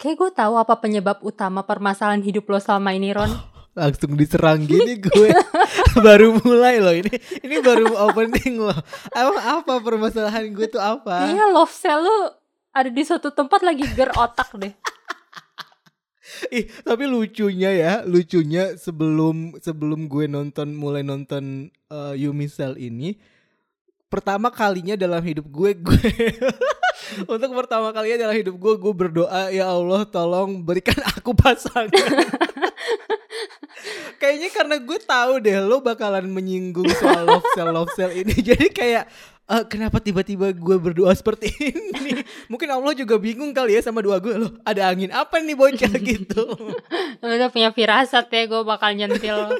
Kayak gue tahu apa penyebab utama permasalahan hidup lo selama ini Ron. Langsung diserang gini gue baru mulai loh ini ini baru opening loh. Apa apa permasalahan gue tuh apa? Iya love cell lo ada di suatu tempat lagi ger otak deh. Ih, tapi lucunya ya, lucunya sebelum sebelum gue nonton mulai nonton uh, Yumi Cell ini pertama kalinya dalam hidup gue gue untuk pertama kalinya dalam hidup gue gue berdoa ya Allah tolong berikan aku pasangan. Kayaknya karena gue tahu deh lo bakalan menyinggung soal love cell love cell ini. Jadi kayak uh, kenapa tiba-tiba gue berdoa seperti ini? Mungkin Allah juga bingung kali ya sama doa gue loh. Ada angin apa nih bocah gitu? Udah punya firasat ya gue bakal nyentil.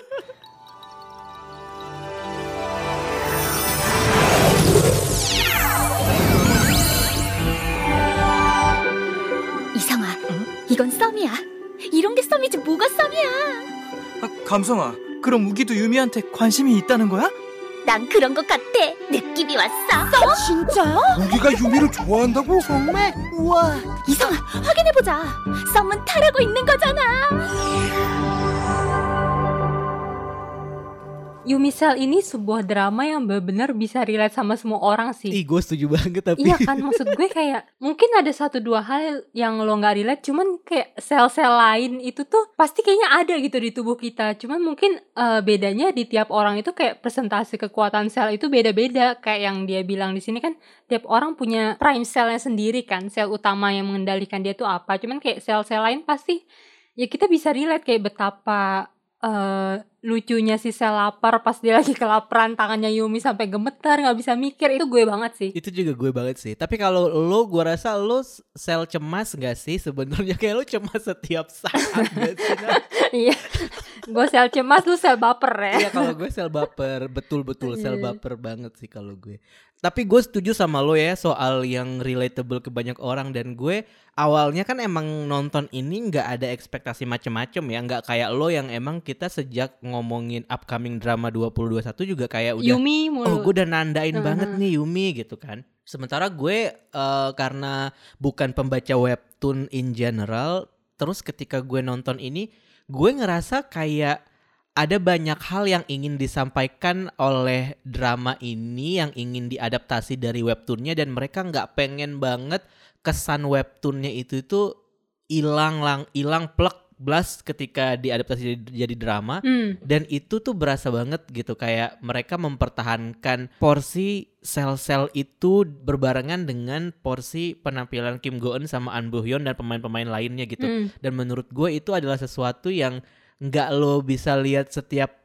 이건 썸이야. 이런 게 썸이지 뭐가 썸이야. 아, 감성아, 그럼 우기도 유미한테 관심이 있다는 거야? 난 그런 것 같아. 느낌이 왔어. 썸? 진짜요? 우기가 유미를 좋아한다고? 정말? 우와 이상아, 확인해보자. 썸은 타라고 있는 거잖아. Yumi Cell ini sebuah drama yang benar-benar bisa relate sama semua orang sih. Ih, gue setuju banget tapi Iya kan maksud gue kayak mungkin ada satu dua hal yang lo nggak relate cuman kayak sel-sel lain itu tuh pasti kayaknya ada gitu di tubuh kita. Cuman mungkin eh, bedanya di tiap orang itu kayak presentasi kekuatan sel itu beda-beda. Kayak yang dia bilang di sini kan tiap orang punya prime cellnya sendiri kan sel utama yang mengendalikan dia tuh apa. Cuman kayak sel-sel lain pasti ya kita bisa relate kayak betapa eh lucunya si sel lapar pas dia lagi kelaparan tangannya Yumi sampai gemetar nggak bisa mikir itu gue banget sih itu juga gue banget sih. Tapi kalau lo, gue rasa lo sel cemas gak sih? Sebenarnya kayak lo cemas setiap saat Iya, gue sel cemas, lu sel baper ya. Iya kalau gue sel baper, betul-betul sel Iya. baper banget sih kalau gue. Tapi gue setuju sama lo ya soal yang relatable ke banyak orang dan gue awalnya kan emang nonton ini nggak ada ekspektasi macem-macem ya, nggak kayak lo yang emang kita sejak ngomongin upcoming drama 2021 juga kayak udah Yumi mulu. Oh gue udah nandain Heeh. banget nih Yumi gitu kan Sementara gue eh, karena bukan pembaca webtoon in general Terus ketika gue nonton ini Gue ngerasa kayak ada banyak hal yang ingin disampaikan oleh drama ini Yang ingin diadaptasi dari webtoonnya Dan mereka nggak pengen banget kesan webtoonnya itu tuh hilang lang hilang plek ketika diadaptasi jadi, jadi drama Hmm, dan itu tuh berasa banget gitu kayak mereka mempertahankan porsi sel-sel itu berbarengan dengan porsi penampilan Kim Go Eun sama An Bo Hyun dan pemain-pemain lainnya gitu hmm. dan menurut gue itu adalah sesuatu yang nggak lo bisa lihat setiap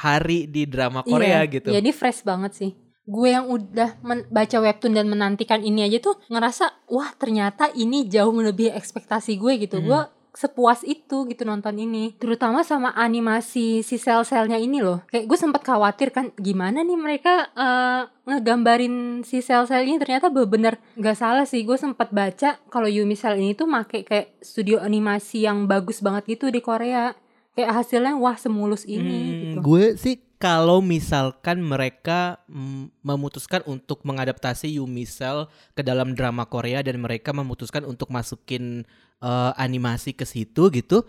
hari di drama Korea Iya, gitu Iya, ini fresh banget sih. Gue yang udah baca webtoon dan menantikan ini aja tuh ngerasa, wah ternyata ini jauh melebihi ekspektasi gue gitu. Hmm. Gue sepuas itu gitu nonton ini. Terutama sama animasi si sel-selnya ini loh. Kayak gue sempat khawatir kan, gimana nih mereka eh, ngegambarin si sel-sel ini ternyata bener nggak salah sih. Gue sempat baca kalau Yumi Cell ini tuh make kayak studio animasi yang bagus banget gitu di Korea. Kayak hasilnya wah semulus ini Hmm, gitu. Gue sih kalau misalkan mereka mm, memutuskan untuk mengadaptasi Yumi Cell ke dalam drama Korea dan mereka memutuskan untuk masukin eh, animasi ke situ gitu,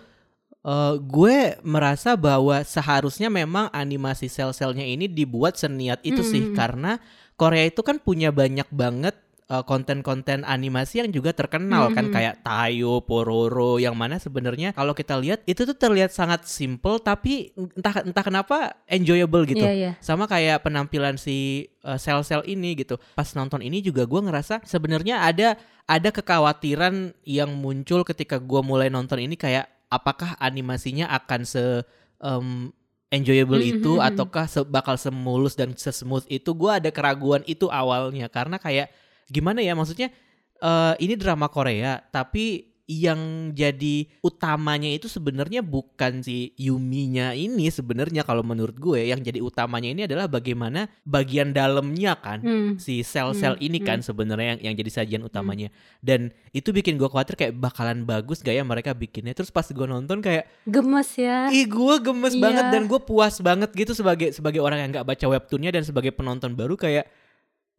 eh, gue merasa bahwa seharusnya memang animasi sel-selnya ini dibuat seniat itu sih Mm. karena Korea itu kan punya banyak banget eh, konten-konten animasi yang juga terkenal kan Mhm. kayak Tayo, Pororo yang mana sebenarnya kalau kita lihat itu tuh terlihat sangat simple tapi entah entah kenapa enjoyable gitu. Iya, iya. Sama kayak penampilan si uh, sel-sel ini gitu. Pas nonton ini juga gua ngerasa sebenarnya ada ada kekhawatiran yang muncul ketika gua mulai nonton ini kayak apakah animasinya akan se em, enjoyable itu ataukah se- bakal semulus dan sesmooth itu gua ada keraguan itu awalnya karena kayak gimana ya maksudnya eh ini drama Korea tapi yang jadi utamanya itu sebenarnya bukan si Yuminya ini sebenarnya kalau menurut gue yang jadi utamanya ini adalah bagaimana bagian dalamnya kan Hmm. si sel-sel Hmm, ini kan sebenarnya yang yang jadi sajian utamanya dan itu bikin gue khawatir kayak bakalan bagus gak ya mereka bikinnya terus pas gue nonton kayak Gemes ya. ih gue gemes Iya. banget dan gue puas banget gitu sebagai sebagai orang yang nggak baca webtoonnya dan sebagai penonton baru kayak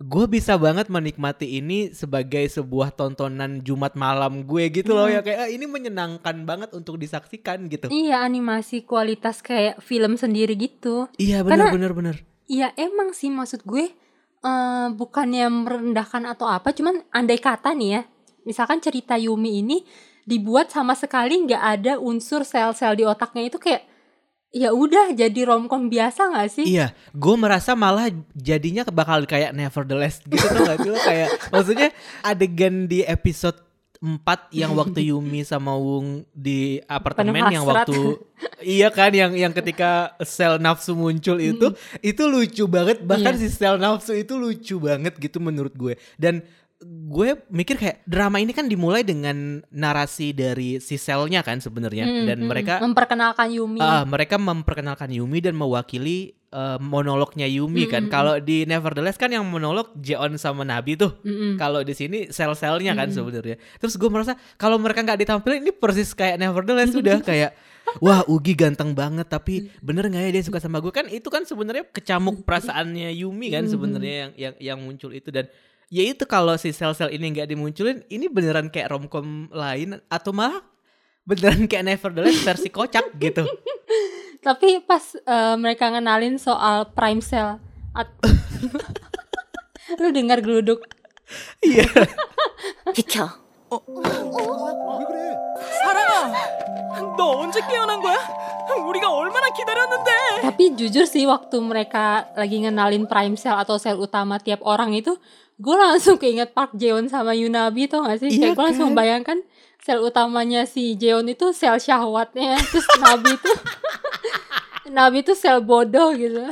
gue bisa banget menikmati ini sebagai sebuah tontonan Jumat malam gue gitu loh ya kayak "Ah, ini menyenangkan banget untuk disaksikan gitu. Iya animasi kualitas kayak film sendiri gitu. Iya Karena- benar benar benar. Iya emang sih maksud gue eh bukannya merendahkan atau apa, cuman andai kata nih ya, misalkan cerita Yumi ini dibuat sama sekali nggak ada unsur sel-sel di otaknya itu kayak ya udah jadi romcom biasa nggak sih? Iya, gue merasa malah jadinya bakal kayak Nevertheless gitu tuh gak sih kayak maksudnya adegan di episode 4 yang waktu Yumi sama Wung di apartemen yang waktu iya kan yang yang ketika sel nafsu muncul itu itu lucu banget. Bahkan Iya. si sel nafsu itu lucu banget gitu menurut gue. Dan gue mikir kayak drama ini kan dimulai dengan narasi dari si selnya kan sebenarnya Hmm, dan hmm, mereka memperkenalkan Yumi. Ah, mereka memperkenalkan Yumi dan mewakili eh, monolognya Yumi kan. Mm, mm, Kalau di Nevertheless kan yang monolog Jeon sama Nabi tuh. Mm-mm. Kalau di sini sel-selnya kan Mm. sebenarnya. Terus gue merasa kalau mereka nggak ditampilin ini persis kayak Nevertheless udah kayak wah Ugi ganteng banget tapi bener nggak ya dia suka sama gue kan itu kan sebenarnya kecamuk perasaannya Yumi kan sebenarnya yang yang yang muncul itu dan ya itu kalau si sel-sel ini nggak dimunculin ini beneran kayak romcom lain atau malah beneran kayak Nevertheless versi kocak gitu. Tapi pas eh, mereka ngenalin soal prime cell, at- lu dengar geluduk Iya. 비켜. 왜 그래? 사랑아, 너 언제 깨어난 거야? 우리가 얼마나 기다렸는데. Tapi jujur sih waktu mereka lagi ngenalin prime cell atau sel utama tiap orang itu, gue langsung keinget Park Jeon sama Yunabi tuh gak sih? Iya Kayak gue langsung kan? membayangkan sel utamanya si Jeon itu sel syahwatnya, terus Nabi itu Nabi itu sel bodoh gitu.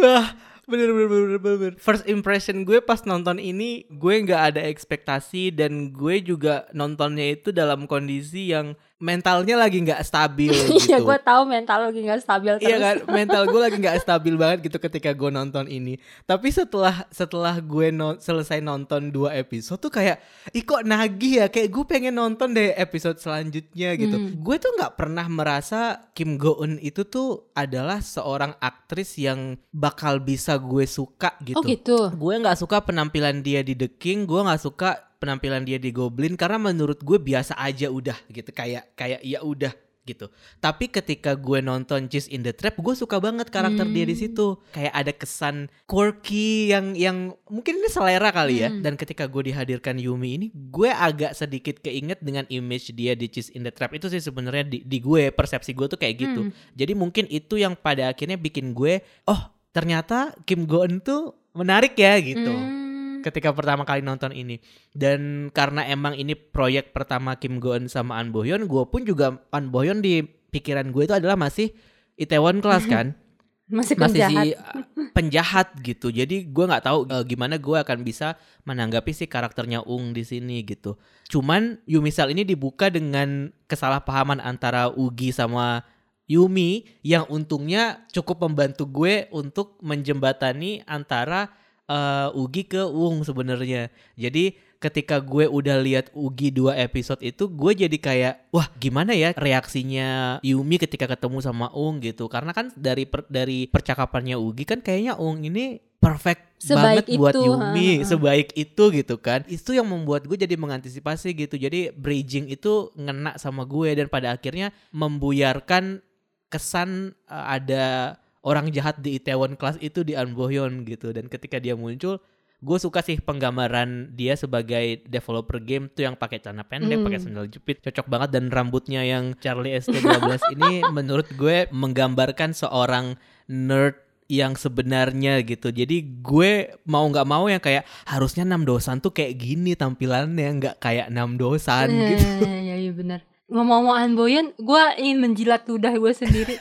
Wah, bener bener bener bener. bener. First impression gue pas nonton ini, gue nggak ada ekspektasi dan gue juga nontonnya itu dalam kondisi yang mentalnya lagi nggak stabil Iya gitu. gue tahu mental lagi gak stabil terus. Iya kan, mental gue lagi nggak stabil banget gitu ketika gue nonton ini. Tapi setelah setelah gue no- selesai nonton dua episode tuh kayak, ih kok nagih ya, kayak gue pengen nonton deh episode selanjutnya gitu. Hmm. Gue tuh nggak pernah merasa Kim Go Eun itu tuh adalah seorang aktris yang bakal bisa gue suka gitu. Oh gitu. Gue nggak suka penampilan dia di The King, gue nggak suka penampilan dia di Goblin karena menurut gue biasa aja udah gitu kayak kayak ya udah gitu. Tapi ketika gue nonton Cheese in the Trap, gue suka banget karakter dia di Hmm. situ. Kayak ada kesan quirky yang yang mungkin ini selera kali ya. Hmm. Dan ketika gue dihadirkan Yumi ini, gue agak sedikit keinget dengan image dia di Cheese in the Trap itu sih sebenarnya di, di gue persepsi gue tuh kayak gitu. Hmm. Jadi mungkin itu yang pada akhirnya bikin gue, oh ternyata Kim Go Eun tuh menarik ya gitu. Hmm. Ketika pertama kali nonton ini dan karena emang ini proyek pertama Kim Go Eun sama An Bo Hyun, gue pun juga An Bo Hyun di pikiran gue itu adalah masih Itaewon Class kan, Masih masih penjahat. si penjahat gitu. Jadi gue nggak tahu uh, gimana gue akan bisa menanggapi si karakternya Ung di sini gitu. Cuman Yumisal ini dibuka dengan kesalahpahaman antara Ugi sama Yumi yang untungnya cukup membantu gue untuk menjembatani antara uh, Ugi ke Wung sebenarnya. Jadi ketika gue udah lihat Ugi dua episode itu gue jadi kayak wah gimana ya reaksinya Yumi ketika ketemu sama Ung gitu. Karena kan dari per- dari percakapannya Ugi kan kayaknya Ung ini perfect Sebaik banget buat itu, Yumi, ha, ha. sebaik itu gitu kan. Itu yang membuat gue jadi mengantisipasi gitu. Jadi bridging itu ngena sama gue dan pada akhirnya membuyarkan kesan uh, ada orang jahat di Itaewon Class itu di An Bo Hyun gitu dan ketika dia muncul gue suka sih penggambaran dia sebagai developer game tuh yang pakai celana pendek, Hmm. pakai sandal jepit, cocok banget dan rambutnya yang Charlie ST12 ini menurut gue menggambarkan seorang nerd yang sebenarnya gitu. Jadi gue mau nggak mau yang kayak harusnya enam dosan tuh kayak gini tampilannya nggak kayak enam dosan Eh, gitu. Iya iya benar. Ngomong-ngomong An Boyan, gue ingin menjilat ludah gue sendiri.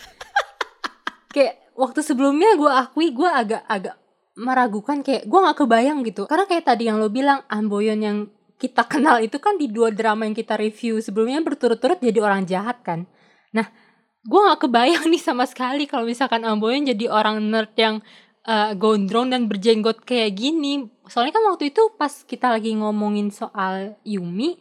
kayak waktu sebelumnya gue akui gue agak-agak meragukan kayak gue nggak kebayang gitu. Karena kayak tadi yang lo bilang An Boyan yang kita kenal itu kan di dua drama yang kita review sebelumnya berturut-turut jadi orang jahat kan. Nah, gue nggak kebayang nih sama sekali kalau misalkan An Boyan jadi orang nerd yang eh, gondrong dan berjenggot kayak gini. Soalnya kan waktu itu pas kita lagi ngomongin soal Yumi,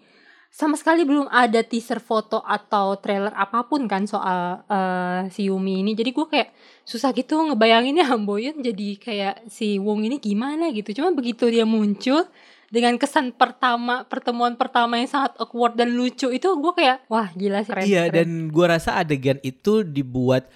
sama sekali belum ada teaser foto atau trailer apa pun kan soal eh, si Yumi ini. Jadi gue kayak susah gitu ngebayanginnya Boyun jadi kayak si Wong ini gimana gitu. Cuma begitu dia muncul dengan kesan pertama pertemuan pertama yang sangat awkward dan lucu itu gue kayak wah gila sih keren, Iya keren. dan gua rasa adegan itu dibuat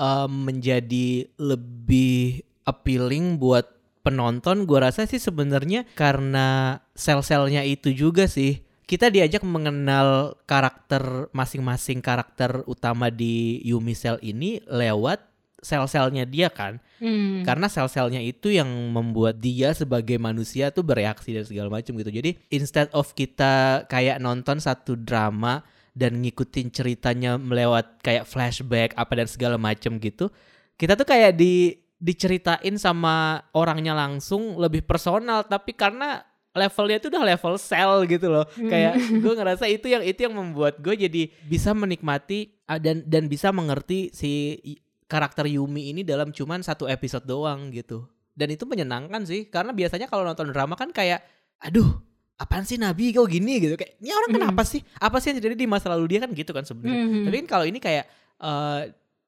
um, menjadi lebih appealing buat penonton. Gua rasa sih sebenarnya karena sel-selnya itu juga sih. Kita diajak mengenal karakter masing-masing karakter utama di Yumi Cell ini lewat sel-selnya dia kan. Hmm. Karena sel-selnya itu yang membuat dia sebagai manusia tuh bereaksi dan segala macam gitu. Jadi instead of kita kayak nonton satu drama dan ngikutin ceritanya melewat kayak flashback apa dan segala macam gitu, kita tuh kayak di diceritain sama orangnya langsung lebih personal tapi karena levelnya itu udah level sel gitu loh. Kayak gue ngerasa itu yang itu yang membuat gue jadi bisa menikmati ah, dan dan bisa mengerti si karakter Yumi ini dalam cuman satu episode doang gitu. Dan itu menyenangkan sih karena biasanya kalau nonton drama kan kayak aduh apaan sih Nabi kok gini? gitu. Kayak ini orang Mm. kenapa sih? Apa sih yang terjadi di masa lalu dia? kan gitu kan sebenarnya. Mhm. tapi kan kalau ini kayak eh,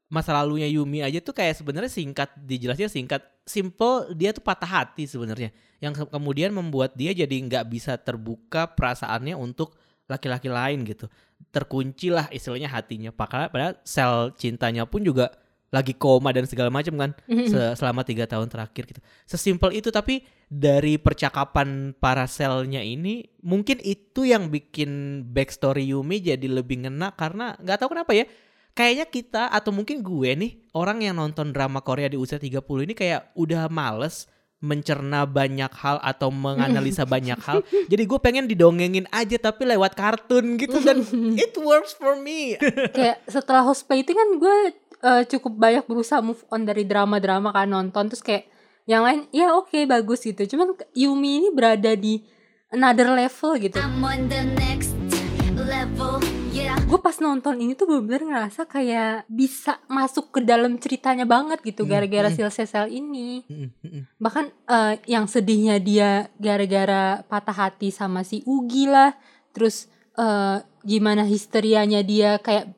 masa lalunya Yumi aja tuh kayak sebenarnya singkat dijelasnya singkat. Simple dia tuh patah hati sebenarnya. Yang ke- kemudian membuat dia jadi nggak bisa terbuka perasaannya untuk laki-laki lain gitu. Terkunci lah istilahnya hatinya. Padahal, padahal sel cintanya pun juga lagi koma dan segala macam kan se- selama tiga tahun terakhir gitu. Sesimpel itu tapi dari percakapan para selnya ini mungkin itu yang bikin backstory Yumi jadi lebih ngena karena nggak tahu kenapa ya kayaknya kita atau mungkin gue nih orang yang nonton drama Korea di usia 30 ini kayak udah males mencerna banyak hal atau menganalisa banyak hal. Jadi gue pengen didongengin aja tapi lewat kartun gitu dan it works for me. kayak setelah hospitality kan gue eh, cukup banyak berusaha move on dari drama-drama kan nonton terus kayak yang lain ya oke bagus gitu cuman Yumi ini berada di another level gitu I'm on the next. Gue pas nonton ini tuh bener-bener ngerasa kayak bisa masuk ke dalam ceritanya banget gitu Hmm, gara-gara hmm. Sil Sesel ini. Mm, mm, mm. bahkan eh, yang sedihnya dia gara-gara patah hati sama si Ugi lah. Terus eh, gimana histerianya dia kayak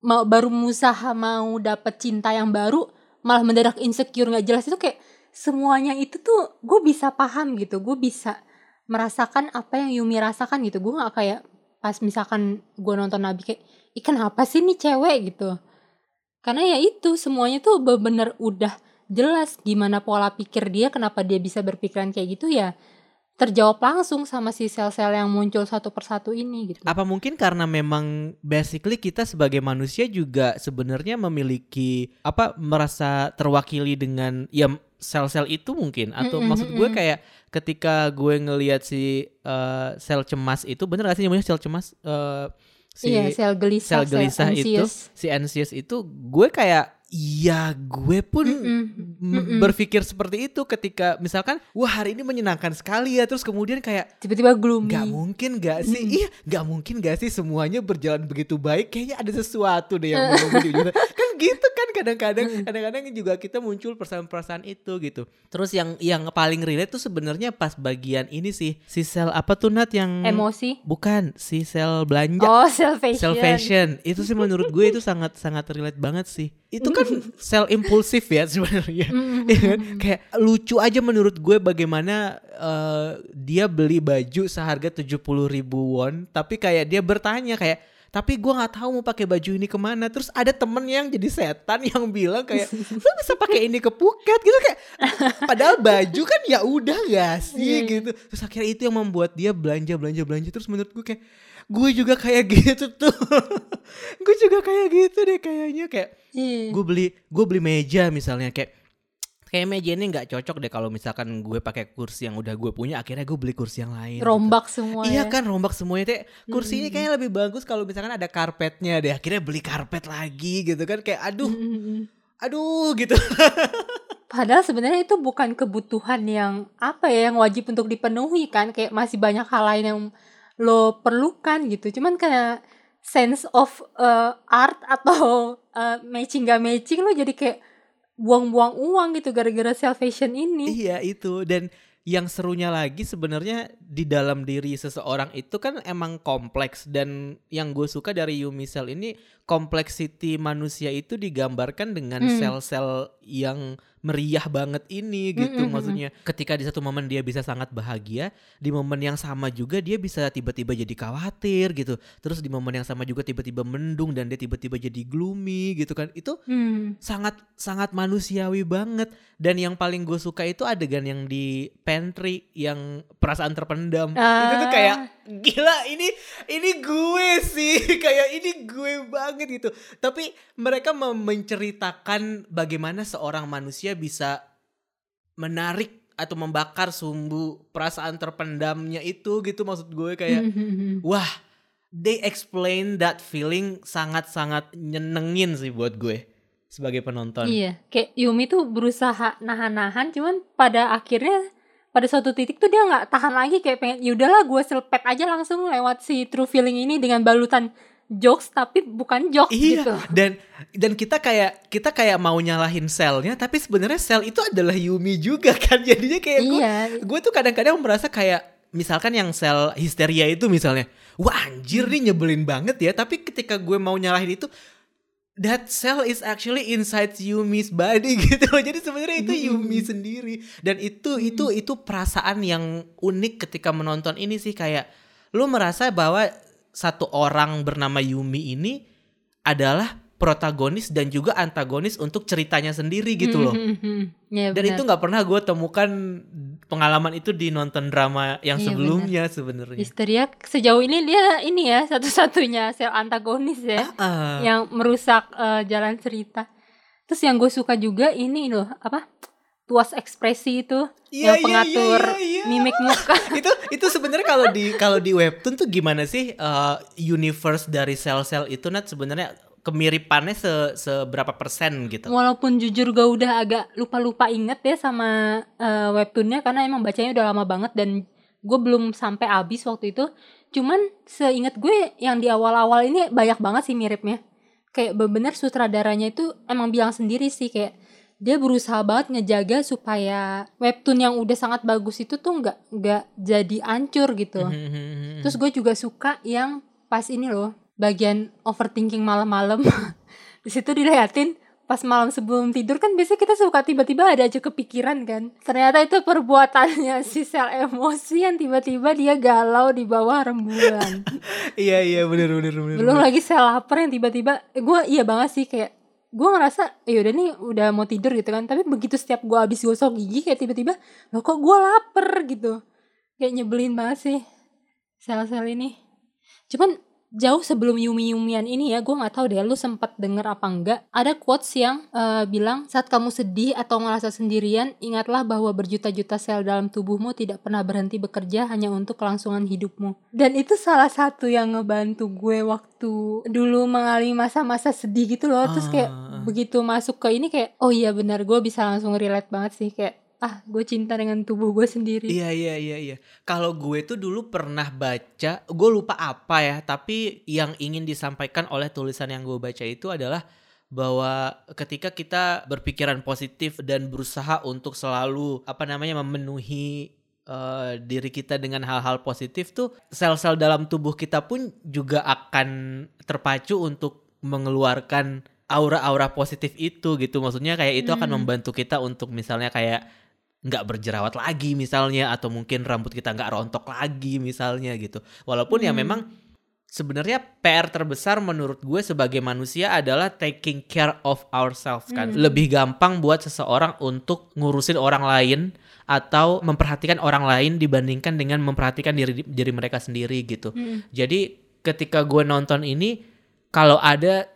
mau baru berusaha mau dapet cinta yang baru malah mendadak insecure nggak jelas. Itu kayak semuanya itu tuh gue bisa paham gitu. Gue bisa merasakan apa yang Yumi rasakan gitu. Gue nggak kayak pas misalkan gue nonton Nabi kayak ikan apa sih nih cewek? Gitu. Karena ya itu semuanya tuh bener-bener udah jelas gimana pola pikir dia kenapa dia bisa berpikiran kayak gitu ya terjawab langsung sama si sel-sel yang muncul satu persatu ini gitu. Apa mungkin karena memang basically kita sebagai manusia juga sebenarnya memiliki apa merasa terwakili dengan ya sel-sel itu mungkin atau Mm-mm, maksud gue kayak ketika gue ngelihat si eh, sel cemas itu bener gak sih namanya sel cemas Eh, si iya, sel gelisah, sel gelisah itu anxious. si anxious itu gue kayak iya gue pun Mm-mm, m- mm-mm. berpikir seperti itu ketika misalkan wah hari ini menyenangkan sekali ya terus kemudian kayak tiba-tiba gloomy. Gak mungkin gak sih? Mm-mm. Iya, gak mungkin gak sih semuanya berjalan begitu baik? Kayaknya ada sesuatu deh yang sana. Kan gitu kan kadang-kadang, kadang-kadang juga kita muncul perasaan-perasaan itu gitu. Terus yang yang paling relate tuh sebenarnya pas bagian ini sih, si sel apa tuh Nat yang Emosi. bukan si sel belanja. Oh, self fashion. Sel fashion itu sih menurut gue itu sangat sangat relate banget sih. Itu kan sel impulsif ya sebenarnya. Mm-mm. Iya kan? Kayak lucu aja menurut gue bagaimana eh, dia beli baju seharga 70 ribu won, tapi kayak dia bertanya kayak tapi gue nggak tahu mau pakai baju ini ke mana. Terus ada temen yang jadi setan yang bilang kayak lu bisa pakai ini ke Phuket gitu kayak padahal baju kan ya udah gak sih Iya. gitu. Terus akhirnya itu yang membuat dia belanja belanja belanja. Terus menurut gue kayak gue juga kayak gitu tuh. gue juga kayak gitu deh kayaknya kayak Iya. gue beli gue beli meja misalnya kayak kayak meja ini nggak cocok deh kalau misalkan gue pakai kursi yang udah gue punya akhirnya gue beli kursi yang lain gitu. rombak semua Iya ya. kan rombak semuanya teh kursi ini Mm. kayaknya lebih bagus kalau misalkan ada karpetnya deh akhirnya beli karpet lagi gitu kan kayak aduh Mm-mm. aduh gitu Padahal sebenarnya itu bukan kebutuhan yang apa ya yang wajib untuk dipenuhi kan kayak masih banyak hal lain yang lo perlukan gitu. Cuman kayak sense of uh, art atau uh, matching gak matching lo jadi kayak buang-buang uang gitu gara-gara self fashion ini. iya itu dan yang serunya lagi sebenarnya di dalam diri seseorang itu kan emang kompleks dan yang gue suka dari Yumi Cell ini kompleksiti manusia itu digambarkan dengan Hmm. sel-sel yang meriah banget ini gitu Mm, mm, mm, maksudnya. Ketika di satu momen dia bisa sangat bahagia di momen yang sama juga dia bisa tiba-tiba jadi khawatir gitu. Terus di momen yang sama juga tiba-tiba mendung dan dia tiba-tiba jadi gloomy gitu kan. Itu Hmm. sangat sangat manusiawi banget. Dan yang paling gue suka itu adegan yang di pantry yang perasaan terpendam. Itu tuh kayak gila ini ini gue sih. Kayak ini gue banget gitu. Tapi mereka menceritakan bagaimana seorang manusia bisa menarik atau membakar sumbu perasaan terpendamnya itu gitu maksud gue kayak Hmm. wah they explain that feeling sangat-sangat nyenengin sih buat gue sebagai penonton Iya, kayak Yumi tuh berusaha nahan-nahan, cuman pada akhirnya pada suatu titik tuh dia nggak tahan lagi kayak pengen ya udahlah gue selpet aja langsung lewat si true feeling ini dengan balutan jokes tapi bukan jokes Iya, gitu. dan dan kita kayak kita kayak mau nyalahin selnya, tapi sebenarnya sel itu adalah Yumi juga kan, jadinya kayak gue Iya, gue tuh kadang-kadang merasa kayak misalkan yang sel histeria itu misalnya, wah anjir nih nyebelin banget ya, tapi ketika gue mau nyalahin itu that cell is actually inside Yumi's body. Gitu loh. Jadi sebenarnya itu Yumi sendiri. Dan itu itu itu perasaan yang unik ketika menonton ini sih. Kayak lu merasa bahwa satu orang bernama Yumi ini adalah protagonis dan juga antagonis untuk ceritanya sendiri gitu loh. Ya, Dan itu nggak pernah gue temukan pengalaman itu di nonton drama yang Iya, sebelumnya sebenarnya. Histeria sejauh ini dia ini ya satu-satunya sel antagonis ya Ah, yang merusak eh, jalan cerita. Terus yang gue suka juga ini loh apa tuas ekspresi itu Iya, iya, yang pengatur iya, iya, iya. mimik muka. itu itu sebenarnya kalau di kalau di webtoon tuh gimana sih uh, universe dari sel-sel itu Nat sebenarnya kemiripannya se seberapa persen gitu? Walaupun jujur gue udah agak lupa-lupa inget ya sama eh, webtoonnya karena emang bacanya udah lama banget dan gue belum sampai habis waktu itu. Cuman seingat gue yang di awal-awal ini banyak banget sih miripnya. Kayak bener-bener sutradaranya itu emang bilang sendiri sih kayak dia berusaha banget ngejaga supaya webtoon yang udah sangat bagus itu tuh nggak nggak jadi ancur gitu. Terus gue juga suka yang pas ini loh bagian overthinking malam-malam. Di situ diliatin pas malam sebelum tidur kan biasanya kita suka tiba-tiba ada aja kepikiran kan. Ternyata itu perbuatannya si sel emosi yang tiba-tiba dia galau di bawah rembulan. iya iya bener bener bener. Belum bener. lagi sel lapar yang tiba-tiba gue iya banget sih kayak gue ngerasa ya udah nih udah mau tidur gitu kan. Tapi begitu setiap gue habis gosok gigi kayak tiba-tiba loh kok gue lapar? gitu. Kayak nyebelin banget sih sel-sel ini. Cuman jauh sebelum Yumi Yumian ini ya gue nggak tahu deh lu sempat denger apa enggak? Ada quotes yang eh, bilang saat kamu sedih atau merasa sendirian ingatlah bahwa berjuta-juta sel dalam tubuhmu tidak pernah berhenti bekerja hanya untuk kelangsungan hidupmu. Dan itu salah satu yang ngebantu gue waktu dulu mengalami masa-masa sedih gitu loh. Terus kayak Ah. begitu masuk ke ini kayak oh iya benar gue bisa langsung relate banget sih. Kayak ah gue cinta dengan tubuh gue sendiri Iya iya iya iya. Kalau gue tuh dulu pernah baca, gue lupa apa ya, tapi yang ingin disampaikan oleh tulisan yang gue baca itu adalah bahwa ketika kita berpikiran positif dan berusaha untuk selalu apa namanya memenuhi eh, diri kita dengan hal-hal positif tuh sel-sel dalam tubuh kita pun juga akan terpacu untuk mengeluarkan aura-aura positif itu gitu maksudnya kayak itu akan Hmm. membantu kita untuk misalnya kayak nggak berjerawat lagi misalnya atau mungkin rambut kita nggak rontok lagi misalnya gitu walaupun ya Hmm. memang sebenarnya PR terbesar menurut gue sebagai manusia adalah taking care of ourselves kan Hmm. lebih gampang buat seseorang untuk ngurusin orang lain atau memperhatikan orang lain dibandingkan dengan memperhatikan diri diri mereka sendiri gitu Mm. jadi ketika gue nonton ini kalau ada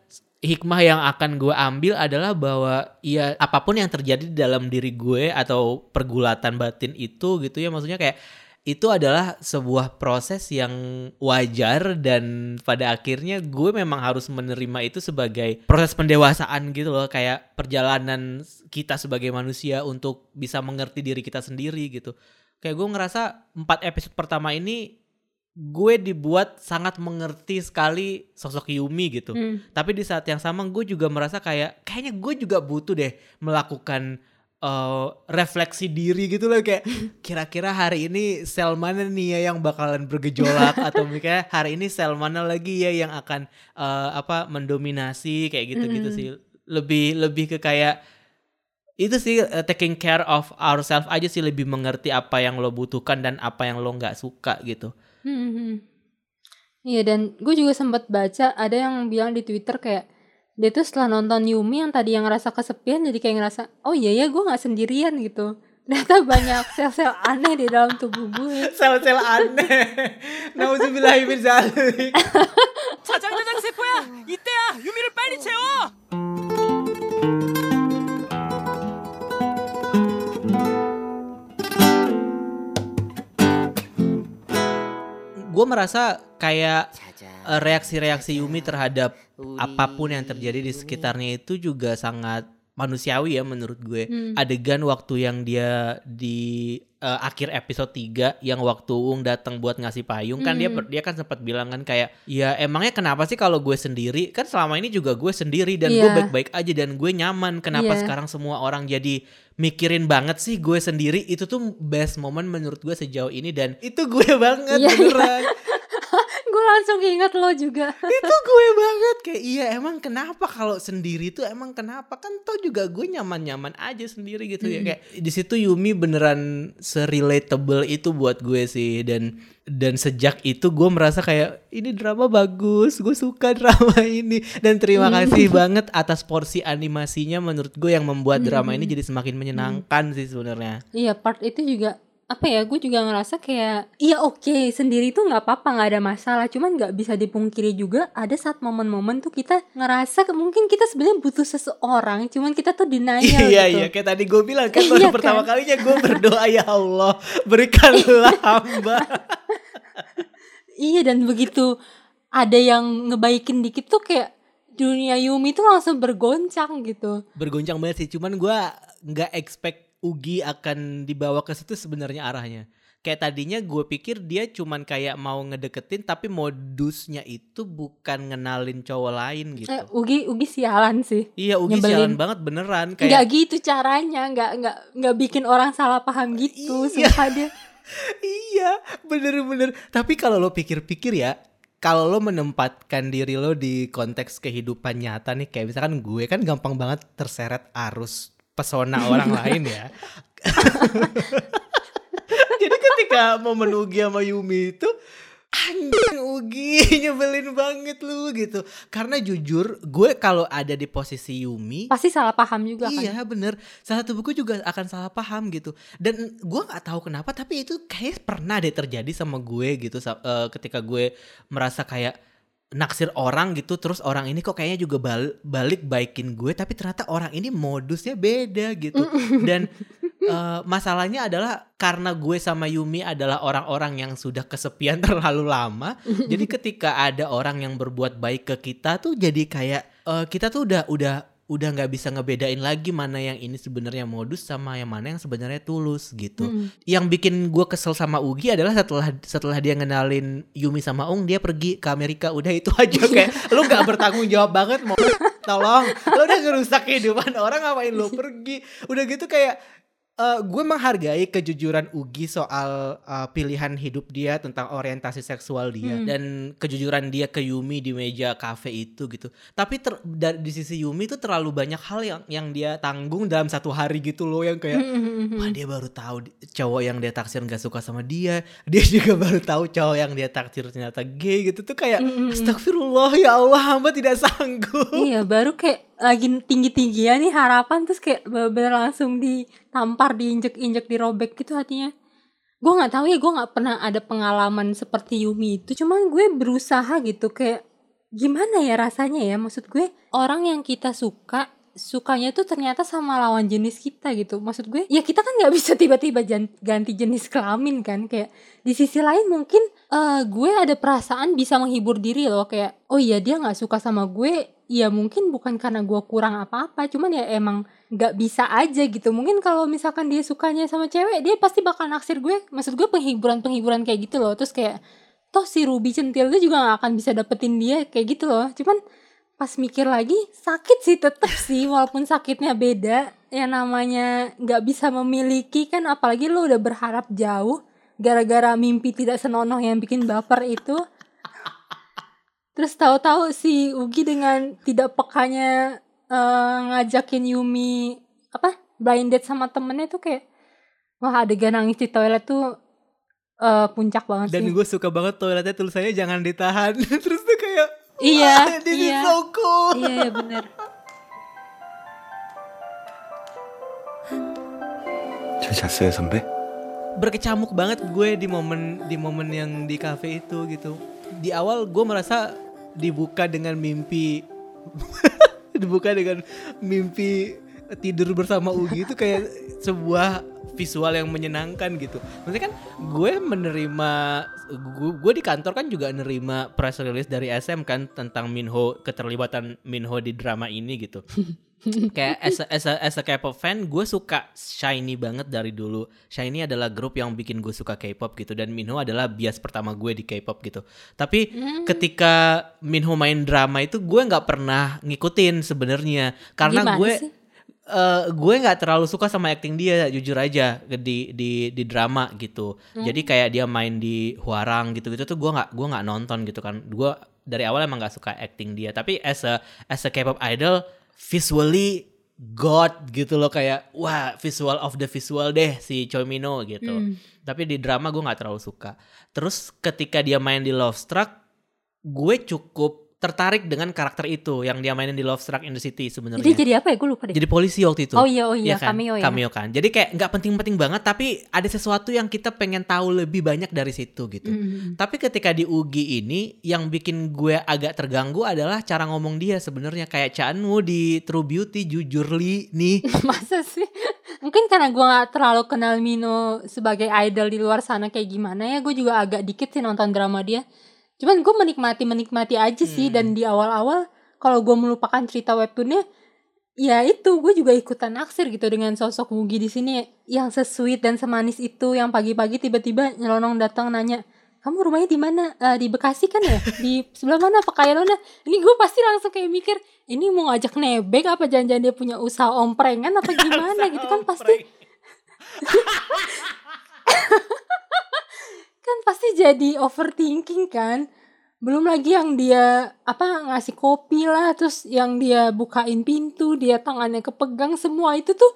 hikmah yang akan gue ambil adalah bahwa ya apa pun yang terjadi di dalam diri gue atau pergulatan batin itu gitu ya maksudnya kayak itu adalah sebuah proses yang wajar dan pada akhirnya gue memang harus menerima itu sebagai proses pendewasaan gitu loh kayak perjalanan kita sebagai manusia untuk bisa mengerti diri kita sendiri gitu. Kayak gue ngerasa empat episode pertama ini gue dibuat sangat mengerti sekali sosok Yumi gitu. Mm. tapi di saat yang sama gue juga merasa kayak kayaknya gue juga butuh deh melakukan eh, refleksi diri gitu loh. Kayak kira-kira hari ini sel mana nih ya yang bakalan bergejolak? Atau mungkin hari ini sel mana lagi ya yang akan eh, apa mendominasi? Kayak gitu-gitu Mm-mm. sih. Lebih lebih ke kayak itu sih eh, taking care of ourselves aja sih. Lebih mengerti apa yang lo butuhkan dan apa yang lo nggak suka gitu Hmm, hmm. Iya dan gue juga sempat baca ada yang bilang di Twitter kayak dia tuh setelah nonton Yumi yang tadi yang ngerasa kesepian jadi kayak ngerasa oh iya ya gue nggak sendirian gitu. Ternyata banyak sel-sel aneh di dalam tubuh gue. sel-sel aneh nauzubillahi min zalik 자장자장 세포야 이때야 유미를 빨리 채워 gue merasa kayak eh, reaksi-reaksi Yumi terhadap apa pun yang terjadi di sekitarnya itu juga sangat manusiawi ya menurut gue. Hmm. Adegan waktu yang dia di eh, akhir episode 3 yang waktu Ung datang buat ngasih payung kan dia Hmm. dia kan sempat bilang kan kayak ya emangnya kenapa sih kalau gue sendiri kan selama ini juga gue sendiri dan gue Iya. baik-baik aja dan gue nyaman kenapa Iya. sekarang semua orang jadi mikirin banget sih gue sendiri itu tuh best moment menurut gue sejauh ini dan itu gue banget iya. beneran gue langsung ingat lo juga. itu gue banget kayak iya emang kenapa kalau sendiri tuh emang kenapa? Kan tau juga gue nyaman-nyaman aja sendiri gitu ya kayak di situ Yumi beneran se-relatable itu buat gue sih dan dan sejak itu gue merasa kayak ini drama bagus gue suka drama ini. Dan terima kasih banget atas porsi animasinya menurut gue yang membuat drama ini jadi semakin menyenangkan sih sebenarnya. Iya part itu juga apa ya gue juga ngerasa kayak iya oke sendiri tuh nggak apa-apa nggak ada masalah cuman nggak bisa dipungkiri juga ada saat momen-momen tuh kita ngerasa mungkin kita sebenarnya butuh seseorang cuman kita tuh denial iya gitu iya kayak tadi gue bilang kan Iya baru kan? pertama kalinya gue berdoa ya Allah berikanlah hamba Iya dan begitu ada yang ngebaikin dikit tuh kayak dunia Yumi tuh langsung bergoncang gitu. bergoncang banget sih cuman gua nggak expect Ugi akan dibawa ke situ sebenarnya arahnya kayak tadinya gue pikir dia cuman kayak mau ngedeketin tapi modusnya itu bukan ngenalin cowok lain gitu Eh, Ugi Ugi sialan sih. iya Ugi nyebelin. sialan banget beneran Nggak kayak gitu caranya, nggak nggak nggak bikin orang salah paham gitu. Iya. Sumpah dia. iya bener-bener tapi kalau lo pikir-pikir ya kalau lo menempatkan diri lo di konteks kehidupan nyata nih kayak misalkan gue kan gampang banget terseret arus pesona orang lain ya. Jadi ketika momen Ugi sama Yumi itu anjing Ugi nyebelin banget lu gitu. Karena jujur gue kalau ada di posisi Yumi Pasti salah paham juga kan. Iya bener. Salah satu buku juga akan salah paham gitu. Dan gue gak tahu kenapa Tapi itu kayak pernah deh terjadi sama gue gitu. Eh, Ketika gue merasa kayak naksir orang gitu Terus orang ini kok kayaknya juga bal- balik baikin gue Tapi ternyata orang ini modusnya beda gitu. Dan eh, masalahnya adalah Karena gue sama Yumi adalah orang-orang yang sudah kesepian terlalu lama Jadi ketika ada orang yang berbuat baik ke kita tuh Jadi kayak eh, kita tuh udah udah udah nggak bisa ngebedain lagi mana yang ini sebenarnya modus sama yang mana yang sebenarnya tulus gitu. Mm. Yang bikin gue kesel sama Ugi adalah setelah setelah dia ngenalin Yumi sama Ung dia pergi ke Amerika udah itu aja kayak lu nggak bertanggung jawab banget mau tolong lu udah ngerusak kehidupan orang ngapain lu pergi udah gitu kayak eh, gue menghargai kejujuran Ugi soal eh, pilihan hidup dia tentang orientasi seksual dia Hmm. dan kejujuran dia ke Yumi di meja kafe itu gitu. Tapi ter- dari di sisi Yumi itu terlalu banyak hal yang yang dia tanggung dalam satu hari gitu loh yang kayak Hmm. Wah dia baru tahu cowok yang dia taksir nggak suka sama dia Dia juga baru tahu cowok yang dia taksir ternyata gay gitu Tuh kayak. Astagfirullah ya Allah hamba tidak sanggup Iya baru kayak lagi tinggi-tingginya nih harapan terus kayak bener langsung ditampar diinjek-injek dirobek gitu hatinya. Gue nggak tahu ya gue nggak pernah ada pengalaman seperti Yumi itu. Cuman gue berusaha gitu kayak gimana ya rasanya ya? Maksud gue orang yang kita suka sukanya tuh ternyata sama lawan jenis kita gitu. Maksud gue ya kita kan nggak bisa tiba-tiba ganti jenis kelamin kan. Kayak di sisi lain mungkin eh, gue ada perasaan bisa menghibur diri loh. Kayak oh iya dia nggak suka sama gue. Ya mungkin bukan karena gue kurang apa-apa cuman ya emang nggak bisa aja gitu. Mungkin kalau misalkan dia sukanya sama cewek dia pasti bakal naksir gue. Maksud gue penghiburan penghiburan kayak gitu loh. Terus kayak toh si Ruby centil itu juga gak akan bisa dapetin dia kayak gitu loh. Cuman pas mikir lagi sakit sih tetep sih walaupun sakitnya beda. Yang namanya nggak bisa memiliki kan apalagi lo udah berharap jauh gara-gara mimpi tidak senonoh yang bikin baper itu. Terus tahu-tahu si Ugi dengan tidak pekanya eh, ngajakin Yumi apa blind date sama temennya tuh kayak wah adegan nangis di toilet tuh eh, puncak banget Dan sih. gue suka banget toiletnya tulisannya jangan ditahan. Terus tuh kayak iya "Wah, this is iya so cool. iya iya, bener 잘 잤어요 선배? berkecamuk banget gue di momen di momen yang di cafe itu gitu. Di awal gue merasa dibuka dengan mimpi dibuka dengan mimpi tidur bersama Ugi itu kayak sebuah visual yang menyenangkan gitu. Maksudnya kan gue menerima gue, gue di kantor kan juga nerima press release dari SM kan tentang Minho keterlibatan Minho di drama ini gitu. kayak as a, as a, as a K-pop fan gue suka Shiny banget dari dulu Shiny adalah grup yang bikin gue suka K-pop gitu dan Minho adalah bias pertama gue di K-pop gitu tapi ketika Minho main drama itu gue nggak pernah ngikutin sebenarnya karena Gimana gue sih? Eh, gue nggak terlalu suka sama acting dia jujur aja di di di drama gitu. Jadi kayak dia main di Huarang gitu gitu tuh gue nggak gue nggak nonton gitu kan. Gue dari awal emang nggak suka acting dia. Tapi as a as a K-pop idol visually god gitu loh kayak wah visual of the visual deh si Choi Mino gitu. Hmm. tapi di drama gue nggak terlalu suka. Terus ketika dia main di Love Struck gue cukup tertarik dengan karakter itu yang dia mainin di Love Struck in the City sebenarnya Jadi jadi apa ya? Gue lupa deh. jadi polisi waktu itu. Oh iya, oh iya, kan? cameo ya. kan. Jadi kayak nggak penting-penting banget tapi ada sesuatu yang kita pengen tahu lebih banyak dari situ gitu. Mm. Tapi ketika di Ugi ini yang bikin gue agak terganggu adalah cara ngomong dia sebenarnya kayak Chanwoo di True Beauty jujur li nih. Masa sih? Mungkin karena gue gak terlalu kenal Mino sebagai idol di luar sana kayak gimana ya. Gue juga agak dikit sih nonton drama dia. Cuman gue menikmati-menikmati aja sih. Hmm. Dan di awal-awal kalau gue melupakan cerita webtoonnya. Ya itu gue juga ikutan naksir gitu dengan sosok Mugi di sini yang sesweet dan semanis itu yang pagi-pagi tiba-tiba nyelonong datang nanya kamu rumahnya di mana Eh, di Bekasi kan ya di sebelah mana Pekailona ini gue pasti langsung kayak mikir ini mau ngajak nebek apa jangan-jangan dia punya usaha omprengan apa gimana gitu kan pasti kan pasti jadi overthinking kan. Belum lagi yang dia apa ngasih kopi lah terus yang dia bukain pintu dia tangannya kepegang semua itu tuh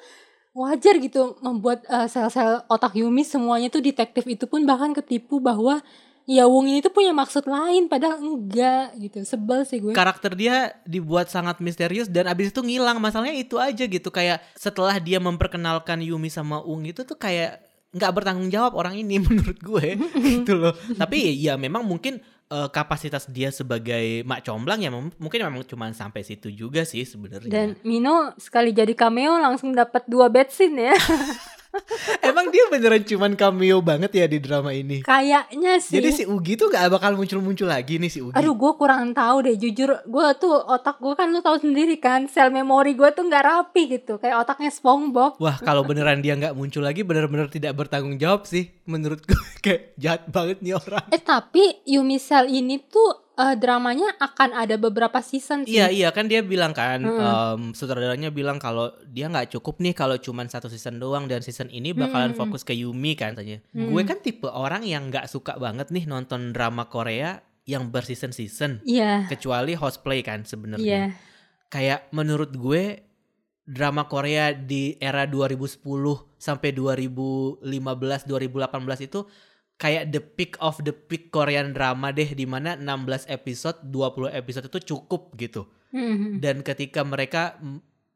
wajar gitu membuat eh, sel-sel otak Yumi semuanya tuh detektif itu pun bahkan ketipu bahwa ya Wong ini tuh punya maksud lain padahal enggak gitu. Sebel sih gue. Karakter dia dibuat sangat misterius dan abis itu ngilang. Masalahnya itu aja gitu kayak setelah dia memperkenalkan Yumi sama Ung itu tuh kayak nggak bertanggung jawab orang ini menurut gue gitu loh. Tapi ya memang mungkin eh, kapasitas dia sebagai mak comblang ya mungkin memang cuma sampai situ juga sih sebenarnya. dan Mino sekali jadi cameo langsung dapat dua bed scene ya Emang dia beneran cuman cameo banget ya di drama ini. kayaknya sih Jadi si Ugi tuh gak bakal muncul-muncul lagi nih si Ugi. Aduh gue kurang tahu deh jujur gue tuh otak gue kan lu tahu sendiri kan sel memori gue tuh nggak rapi gitu kayak otaknya SpongeBob Wah kalau beneran dia nggak muncul lagi bener-bener tidak bertanggung jawab sih menurut gue kayak jahat banget nih orang. eh tapi Yumi Cell ini tuh eh, dramanya akan ada beberapa season sih Iya iya kan dia bilang kan Mm-mm. em, sutradaranya bilang kalau dia nggak cukup nih kalau cuman satu season doang dan season ini bakalan Mm-mm. fokus ke Yumi kan katanya. Mm. Gue kan tipe orang yang nggak suka banget nih nonton drama Korea yang berseason season iya kecuali hosplay kan sebenarnya. iya Kayak menurut gue drama Korea di era 2010 sampai 2015 2018 itu kayak the peak of the peak Korean drama deh di mana 16 episode 20 episode itu cukup gitu. Mhm. dan ketika mereka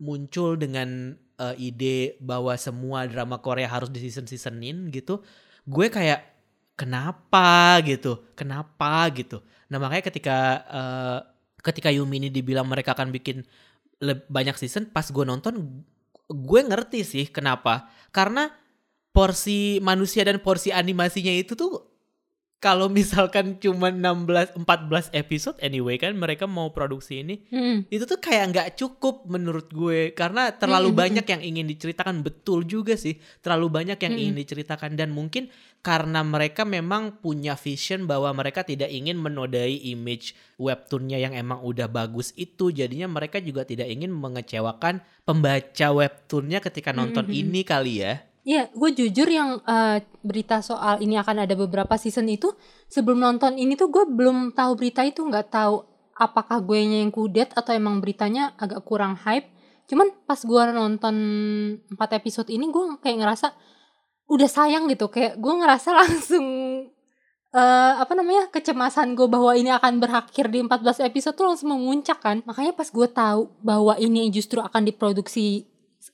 muncul dengan uh, ide bahwa semua drama Korea harus di season seasonin gitu gue kayak kenapa? gitu. Kenapa? gitu. Nah makanya ketika uh, ketika Yumi ini dibilang mereka akan bikin banyak season pas gue nonton gue ngerti sih kenapa. Karena porsi manusia dan porsi animasinya itu tuh kalau misalkan cuma 16 14 episode anyway kan mereka mau produksi ini Mm. itu tuh kayak nggak cukup menurut gue karena terlalu Mm-mm. banyak yang ingin diceritakan betul juga sih terlalu banyak yang Mm-mm. ingin diceritakan dan mungkin karena mereka memang punya vision bahwa mereka tidak ingin menodai image webtoonnya yang emang udah bagus itu jadinya mereka juga tidak ingin mengecewakan pembaca webtoonnya ketika nonton Mm-mm. ini kali ya Iya, gue jujur yang eh, berita soal ini akan ada beberapa season itu sebelum nonton ini tuh gue belum tahu berita itu nggak tahu apakah gue yang kudet atau emang beritanya agak kurang hype. Cuman pas gue nonton 4 episode ini gue kayak ngerasa udah sayang gitu, kayak gue ngerasa langsung eh apa namanya kecemasan gue bahwa ini akan berakhir di 14 episode tuh langsung memuncak kan makanya pas gue tahu bahwa ini justru akan diproduksi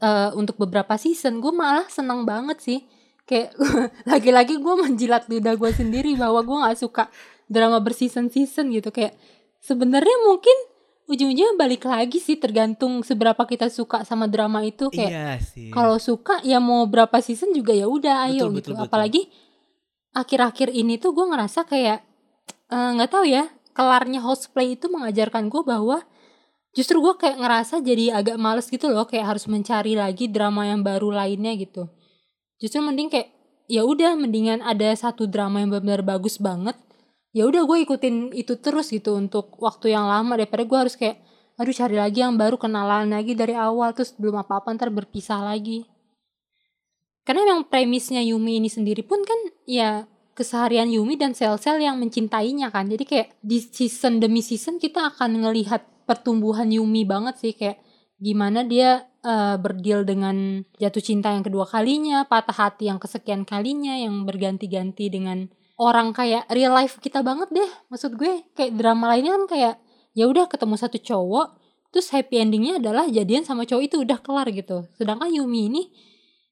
eh, untuk beberapa season gue malah seneng banget sih. Kayak lagi-lagi gue menjilat lidah gue sendiri bahwa gue nggak suka drama berseason-season gitu. Kayak sebenarnya mungkin ujung-ujungnya balik lagi sih tergantung seberapa kita suka sama drama itu. Kayak iya kalau suka ya mau berapa season juga ya udah ayo Betul, gitu. betul, apalagi akhir-akhir ini tuh gue ngerasa kayak eh, nggak tahu ya kelarnya hostplay itu mengajarkan gue bahwa justru gue kayak ngerasa jadi agak males gitu loh kayak harus mencari lagi drama yang baru lainnya gitu. Justru mending kayak ya udah mendingan ada satu drama yang benar-benar bagus banget ya udah gue ikutin itu terus gitu untuk waktu yang lama daripada gue harus kayak aduh cari lagi yang baru kenalan lagi dari awal terus belum apa-apa ntar berpisah lagi. Karena memang premisnya Yumi ini sendiri pun kan ya keseharian Yumi dan sel-sel yang mencintainya kan. Jadi kayak di season demi season kita akan ngelihat pertumbuhan Yumi banget sih kayak gimana dia eh, berdeal dengan jatuh cinta yang kedua kalinya patah hati yang kesekian kalinya yang berganti-ganti dengan orang kayak real life kita banget deh maksud gue. Kayak drama lainnya kan kayak ya udah ketemu satu cowok terus happy endingnya adalah jadian sama cowok itu udah kelar gitu. Sedangkan Yumi ini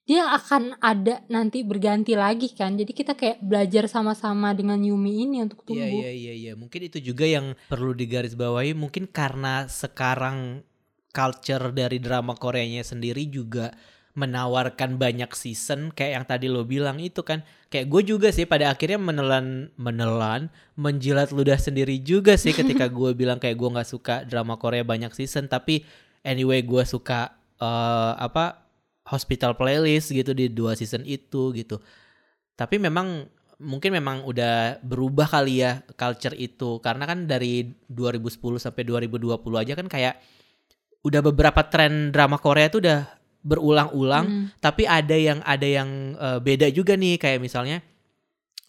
dia akan ada nanti berganti lagi kan. Jadi kita kayak belajar sama-sama dengan Yumi ini untuk tumbuh. Iya iya iya iya. Mungkin itu juga yang perlu digarisbawahi. Mungkin karena sekarang culture dari drama Koreanya sendiri juga menawarkan banyak season kayak yang tadi lo bilang itu kan. Kayak gue juga sih pada akhirnya menelan menelan menjilat ludah sendiri juga sih ketika gue bilang kayak gue nggak suka drama Korea banyak season. Tapi anyway gue suka eh, apa hospital playlist gitu di dua season itu gitu. Tapi memang mungkin memang udah berubah kali ya culture itu. Karena kan dari 2010 sampai 2020 aja kan kayak udah beberapa tren drama Korea tuh udah berulang-ulang. Hmm. tapi ada yang ada yang eh, beda juga nih. Kayak misalnya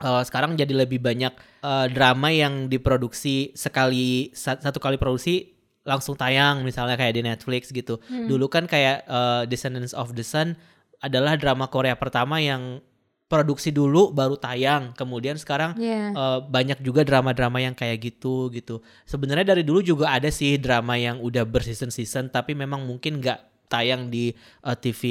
eh, sekarang jadi lebih banyak eh, drama yang diproduksi sekali sa- satu kali produksi langsung tayang misalnya kayak di Netflix gitu Hmm. dulu kan kayak eh, Descendants of the Sun adalah drama Korea pertama yang produksi dulu baru tayang kemudian sekarang Iya. eh, banyak juga drama-drama yang kayak gitu gitu. Sebenarnya dari dulu juga ada sih drama yang udah berseason-season tapi memang mungkin nggak tayang di eh, TV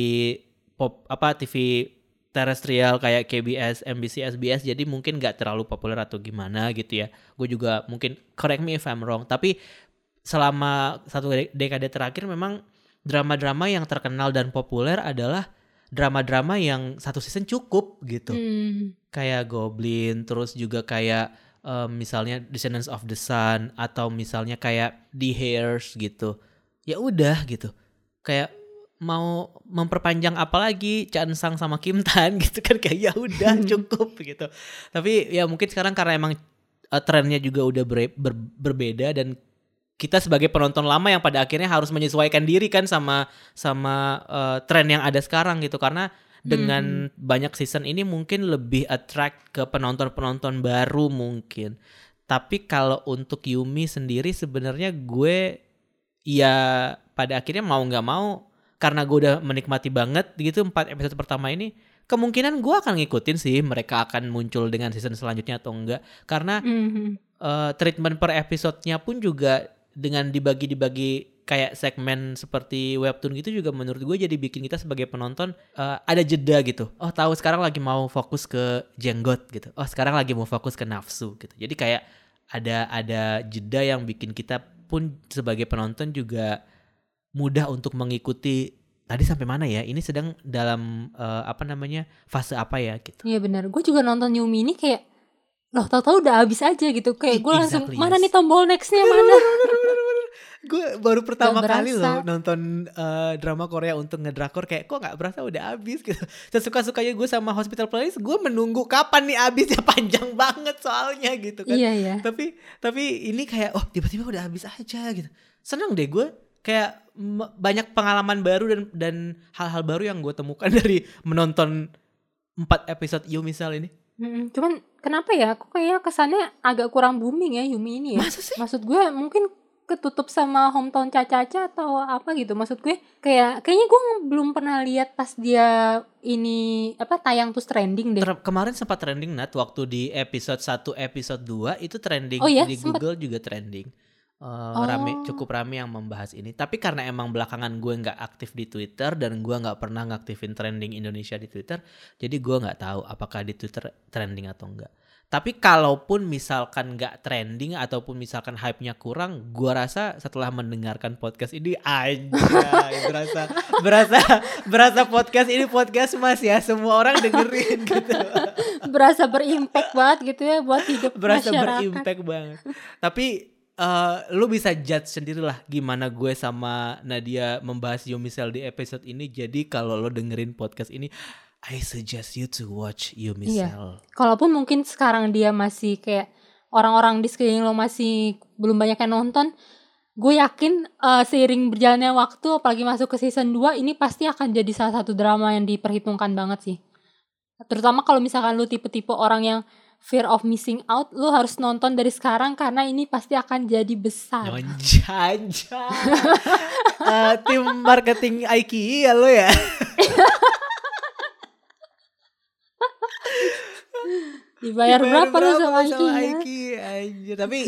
pop apa TV terestrial kayak KBS, MBC, SBS jadi mungkin nggak terlalu populer atau gimana gitu ya. Gue juga mungkin correct me if I'm wrong tapi selama satu de- dekade terakhir memang drama-drama yang terkenal dan populer adalah drama-drama yang satu season cukup gitu Hmm. kayak Goblin, terus juga kayak em, misalnya Descendants of the Sun atau misalnya kayak The Hairs gitu. Ya udah gitu. Kayak mau memperpanjang apa lagi Chan Sang sama Kim Tan gitu kan kayak ya udah cukup gitu. Tapi ya mungkin sekarang karena emang eh, trennya juga udah ber- ber- berbeda dan kita sebagai penonton lama yang pada akhirnya harus menyesuaikan diri kan sama sama eh, tren yang ada sekarang gitu karena dengan banyak season ini mungkin lebih attract ke penonton-penonton baru mungkin. Tapi kalau untuk Yumi sendiri sebenarnya gue ya pada akhirnya mau nggak mau karena gue udah menikmati banget gitu empat episode pertama ini kemungkinan gue akan ngikutin sih mereka akan muncul dengan season selanjutnya atau enggak karena Mhm. eh, treatment per episodenya pun juga dengan dibagi-dibagi kayak segmen seperti webtoon gitu juga menurut gue jadi bikin kita sebagai penonton eh, ada jeda gitu. Oh tahu sekarang lagi mau fokus ke jenggot gitu. Oh sekarang lagi mau fokus ke nafsu gitu. Jadi kayak ada ada jeda yang bikin kita pun sebagai penonton juga mudah untuk mengikuti tadi sampai mana ya? Ini sedang dalam eh, apa namanya fase apa ya gitu. Iya benar. Gue juga nonton Yumi ini kayak loh tahu-tahu udah habis aja gitu kayak gue langsung Exactly, mana yes. nih tombol nextnya mana gue baru pertama Gak kali loh nonton eh, drama Korea untuk ngedrakor kayak kok nggak berasa udah habis gitu. Sesuka sukanya gue sama Hospital Playlist gue menunggu kapan nih habisnya panjang banget soalnya gitu kan. iya iya Tapi tapi ini kayak oh tiba-tiba udah habis aja gitu. Seneng deh gue kayak banyak pengalaman baru dan dan hal-hal baru yang gue temukan dari menonton empat episode You misal ini. Mm-mm. cuman kenapa ya kok kayak kesannya agak kurang booming ya Yumi ini ya Masa sih? maksud gue mungkin ketutup sama hometown Caca-Caca atau apa gitu maksud gue kayak kayaknya gue belum pernah lihat pas dia ini apa tayang terus trending deh Ter- kemarin sempat trending Nat waktu di episode 1 episode 2 itu trending Oh iya, di sempet. Google juga trending. Eh, Oh. rame cukup rame yang membahas ini. Tapi karena emang belakangan gue nggak aktif di Twitter dan gue nggak pernah ngaktifin trending Indonesia di Twitter, jadi gue nggak tahu apakah di Twitter trending atau enggak. Tapi kalaupun misalkan nggak trending ataupun misalkan hype-nya kurang, gue rasa setelah mendengarkan podcast ini aja berasa berasa berasa podcast ini podcast mas ya semua orang dengerin gitu berasa berimpact banget gitu ya buat hidup berasa masyarakat berimpact banget. Tapi eh, lu bisa judge sendirilah gimana gue sama Nadia membahas Yomisel di episode ini. Jadi kalau lo dengerin podcast ini, I suggest you to watch Yomisel. kalaupun mungkin sekarang dia masih kayak orang-orang di sekeliling lo masih belum banyak yang nonton gue yakin eh, seiring berjalannya waktu apalagi masuk ke season 2 ini pasti akan jadi salah satu drama yang diperhitungkan banget sih terutama kalau misalkan lu tipe-tipe orang yang fear of missing out lu harus nonton dari sekarang karena ini pasti akan jadi besar Nonjanja. Eh, tim marketing IKEA lo ya. dibayar, Dibayar berapa, lu sama sama IKEA? IKEA, anjir. Tapi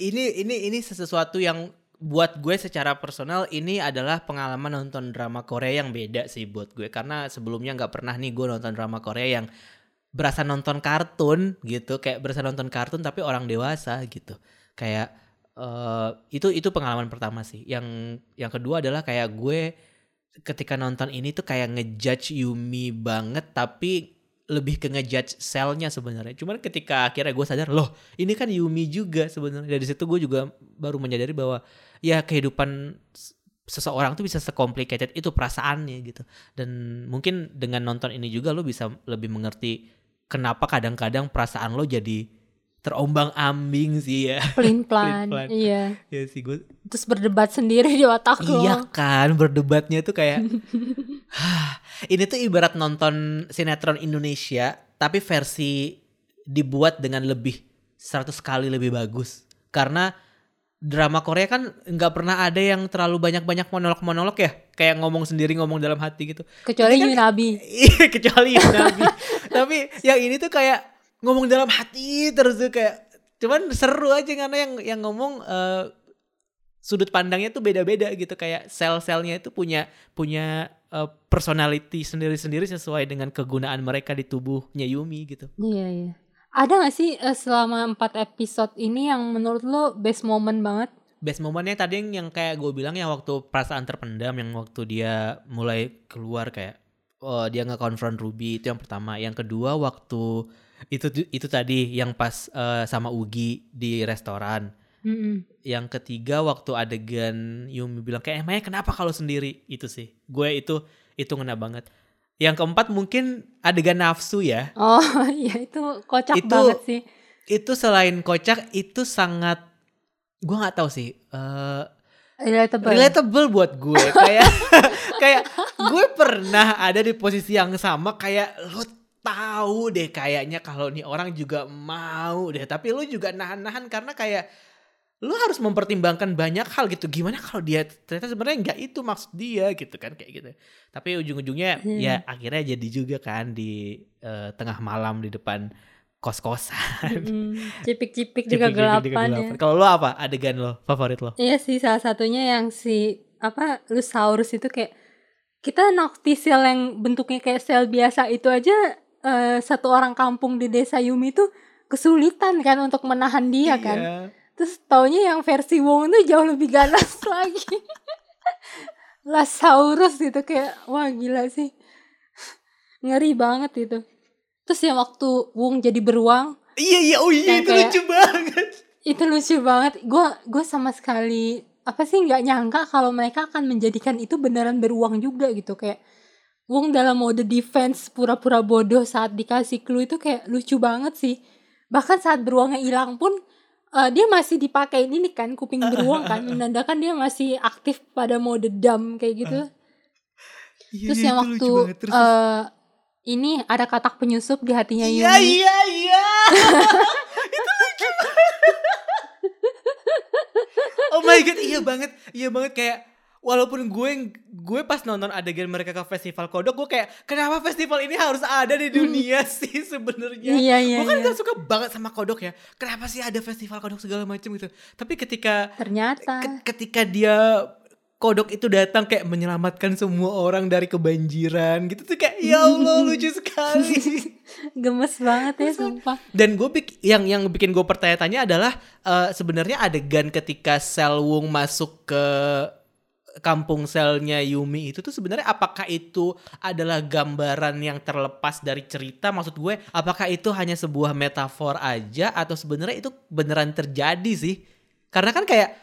ini ini ini sesuatu yang buat gue secara personal ini adalah pengalaman nonton drama Korea yang beda sih buat gue karena sebelumnya nggak pernah nih gue nonton drama Korea yang berasa nonton kartun gitu kayak berasa nonton kartun tapi orang dewasa gitu kayak eh, itu itu pengalaman pertama sih yang yang kedua adalah kayak gue ketika nonton ini tuh kayak ngejudge Yumi banget tapi lebih ke ngejudge selnya sebenarnya. Cuman ketika akhirnya gue sadar loh ini kan Yumi juga sebenarnya. Dari situ gue juga baru menyadari bahwa ya kehidupan seseorang tuh bisa secomplicated itu perasaannya gitu. Dan mungkin dengan nonton ini juga lo bisa lebih mengerti kenapa kadang-kadang perasaan lo jadi terombang ambing sih ya. pelin-pelan Pelin-pelan. iya ya sih gue terus berdebat sendiri di otak lo Iya kan berdebatnya tuh kayak "Hah, ini tuh ibarat nonton sinetron Indonesia tapi versi dibuat dengan lebih 100 kali lebih bagus karena drama Korea kan nggak pernah ada yang terlalu banyak-banyak monolog-monolog ya kayak ngomong sendiri ngomong dalam hati gitu kecuali kan- Yumi Nabi Iya kecuali yang Nabi. Tapi yang ini tuh kayak ngomong dalam hati terus tuh kayak cuman seru aja karena yang yang ngomong eh, sudut pandangnya tuh beda-beda gitu kayak sel-selnya itu punya punya eh, personality sendiri-sendiri sesuai dengan kegunaan mereka di tubuhnya Yumi gitu. Iya iya. Ada gak sih eh, selama empat episode ini yang menurut lo best moment banget? Best momennya tadi yang, yang kayak gue bilang yang waktu perasaan terpendam yang waktu dia mulai keluar kayak oh, dia nge-confront Ruby itu yang pertama. Yang kedua waktu itu itu tadi yang pas eh, sama Ugi di restoran. Mm-mm. Yang ketiga waktu adegan Yumi bilang kayak emangnya kenapa kalau sendiri itu sih. Gue itu itu ngena banget. Yang keempat mungkin adegan nafsu ya. Oh iya itu kocak Itu- banget sih. Itu selain kocak itu sangat gue nggak tahu sih. eh Relatable. relatable buat gue kayak kayak gue pernah ada di posisi yang sama kayak lo tahu deh kayaknya kalau nih orang juga mau deh. Tapi lo juga nahan-nahan karena kayak lo harus mempertimbangkan banyak hal gitu. Gimana kalau dia ternyata sebenarnya nggak itu maksud dia gitu kan kayak gitu. Tapi ujung-ujungnya Hmm. ya akhirnya jadi juga kan di eh, tengah malam di depan kos-kosan. Cipik-cipik di Cipik-cipik di kegelapan ya. kalau lo apa? Adegan lo favorit lo? Iya sih salah satunya yang si apa Lusaurus itu kayak kita notice sel yang bentuknya kayak sel biasa itu aja eh, satu orang kampung di desa Yumi tuh kesulitan kan untuk menahan dia kan. Iya. Terus taunya yang versi Wong tuh jauh lebih ganas lagi. Lasaurus gitu kayak wah gila sih. Ngeri banget itu. Terus yang waktu Wong jadi beruang Iya iya oh iya itu kayak- lucu banget. itu lucu banget gue gue sama sekali apa sih nggak nyangka kalau mereka akan menjadikan itu beneran beruang juga gitu kayak Wong dalam mode defense pura-pura bodoh saat dikasih clue itu kayak lucu banget sih bahkan saat beruangnya hilang pun eh, dia masih dipakai ini kan kuping beruang kan menandakan dia masih aktif pada mode dumb kayak gitu Iya, terus iya, yang waktu. Terus- eh, ini ada katak penyusup di hatinya Iya Yumi iya iya. itu lucu. oh my god, iya banget. Iya banget kayak walaupun gue gue pas nonton adegan mereka ke festival kodok gue kayak kenapa festival ini harus ada di dunia sih sebenarnya? Iya, iya, gue kan iya. gak suka banget sama kodok ya. Kenapa sih ada festival kodok segala macam gitu. Tapi ketika ternyata. ke- ketika dia kodok itu datang kayak menyelamatkan semua orang dari kebanjiran gitu tuh kayak ya Allah lucu sekali. Gemes banget ya sumpah. Dan gue yang yang bikin gue pertanya-tanya adalah eh, sebenarnya adegan ketika Selwung masuk ke kampung selnya Yumi itu tuh sebenarnya apakah itu adalah gambaran yang terlepas dari cerita? Maksud gue apakah itu hanya sebuah metafor aja atau sebenarnya itu beneran terjadi sih? Karena kan kayak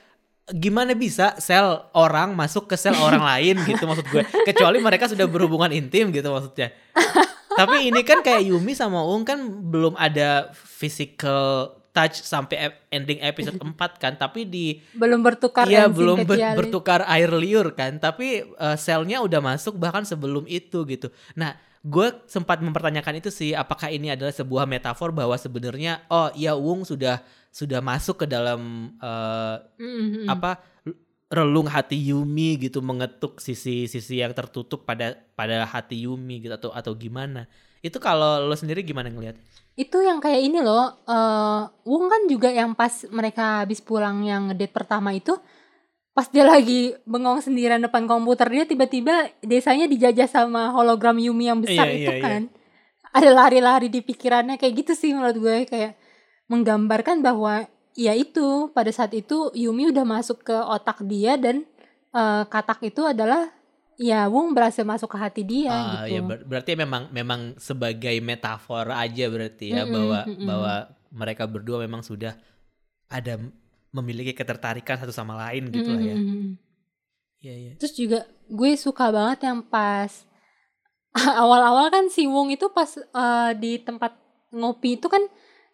gimana bisa sel orang masuk ke sel orang lain gitu maksud gue? Kecuali mereka sudah berhubungan intim gitu maksudnya. Tapi ini kan kayak Yumi sama Ung kan belum ada physical touch sampai ending episode 4 kan tapi di belum bertukar Iya belum ber- bertukar air liur kan tapi eh, selnya udah masuk bahkan sebelum itu gitu. Nah gue sempat mempertanyakan itu sih apakah ini adalah sebuah metafor bahwa sebenarnya oh iya Wung sudah sudah masuk ke dalam eh, Mm-mm. apa relung hati Yumi gitu mengetuk sisi-sisi yang tertutup pada pada hati Yumi gitu atau atau gimana itu kalau lo sendiri gimana ngelihat itu yang kayak ini loh eh Wong kan juga yang pas mereka habis pulang yang date pertama itu pas dia lagi bengong sendirian depan komputer dia tiba-tiba desanya dijajah sama hologram Yumi yang besar Iya, itu iya, iya. kan ada lari-lari di pikirannya kayak gitu sih menurut gue kayak menggambarkan bahwa ya itu pada saat itu Yumi udah masuk ke otak dia dan eh, katak itu adalah ya Wong berhasil masuk ke hati dia Ah, gitu ya ber- berarti memang memang sebagai metafor aja berarti ya Mm-mm, bahwa mm-mm. bahwa mereka berdua memang sudah ada memiliki ketertarikan satu sama lain gitu lah ya. Iya iya. Terus juga gue suka banget yang pas awal-awal kan si Wong itu pas eh, di tempat ngopi itu kan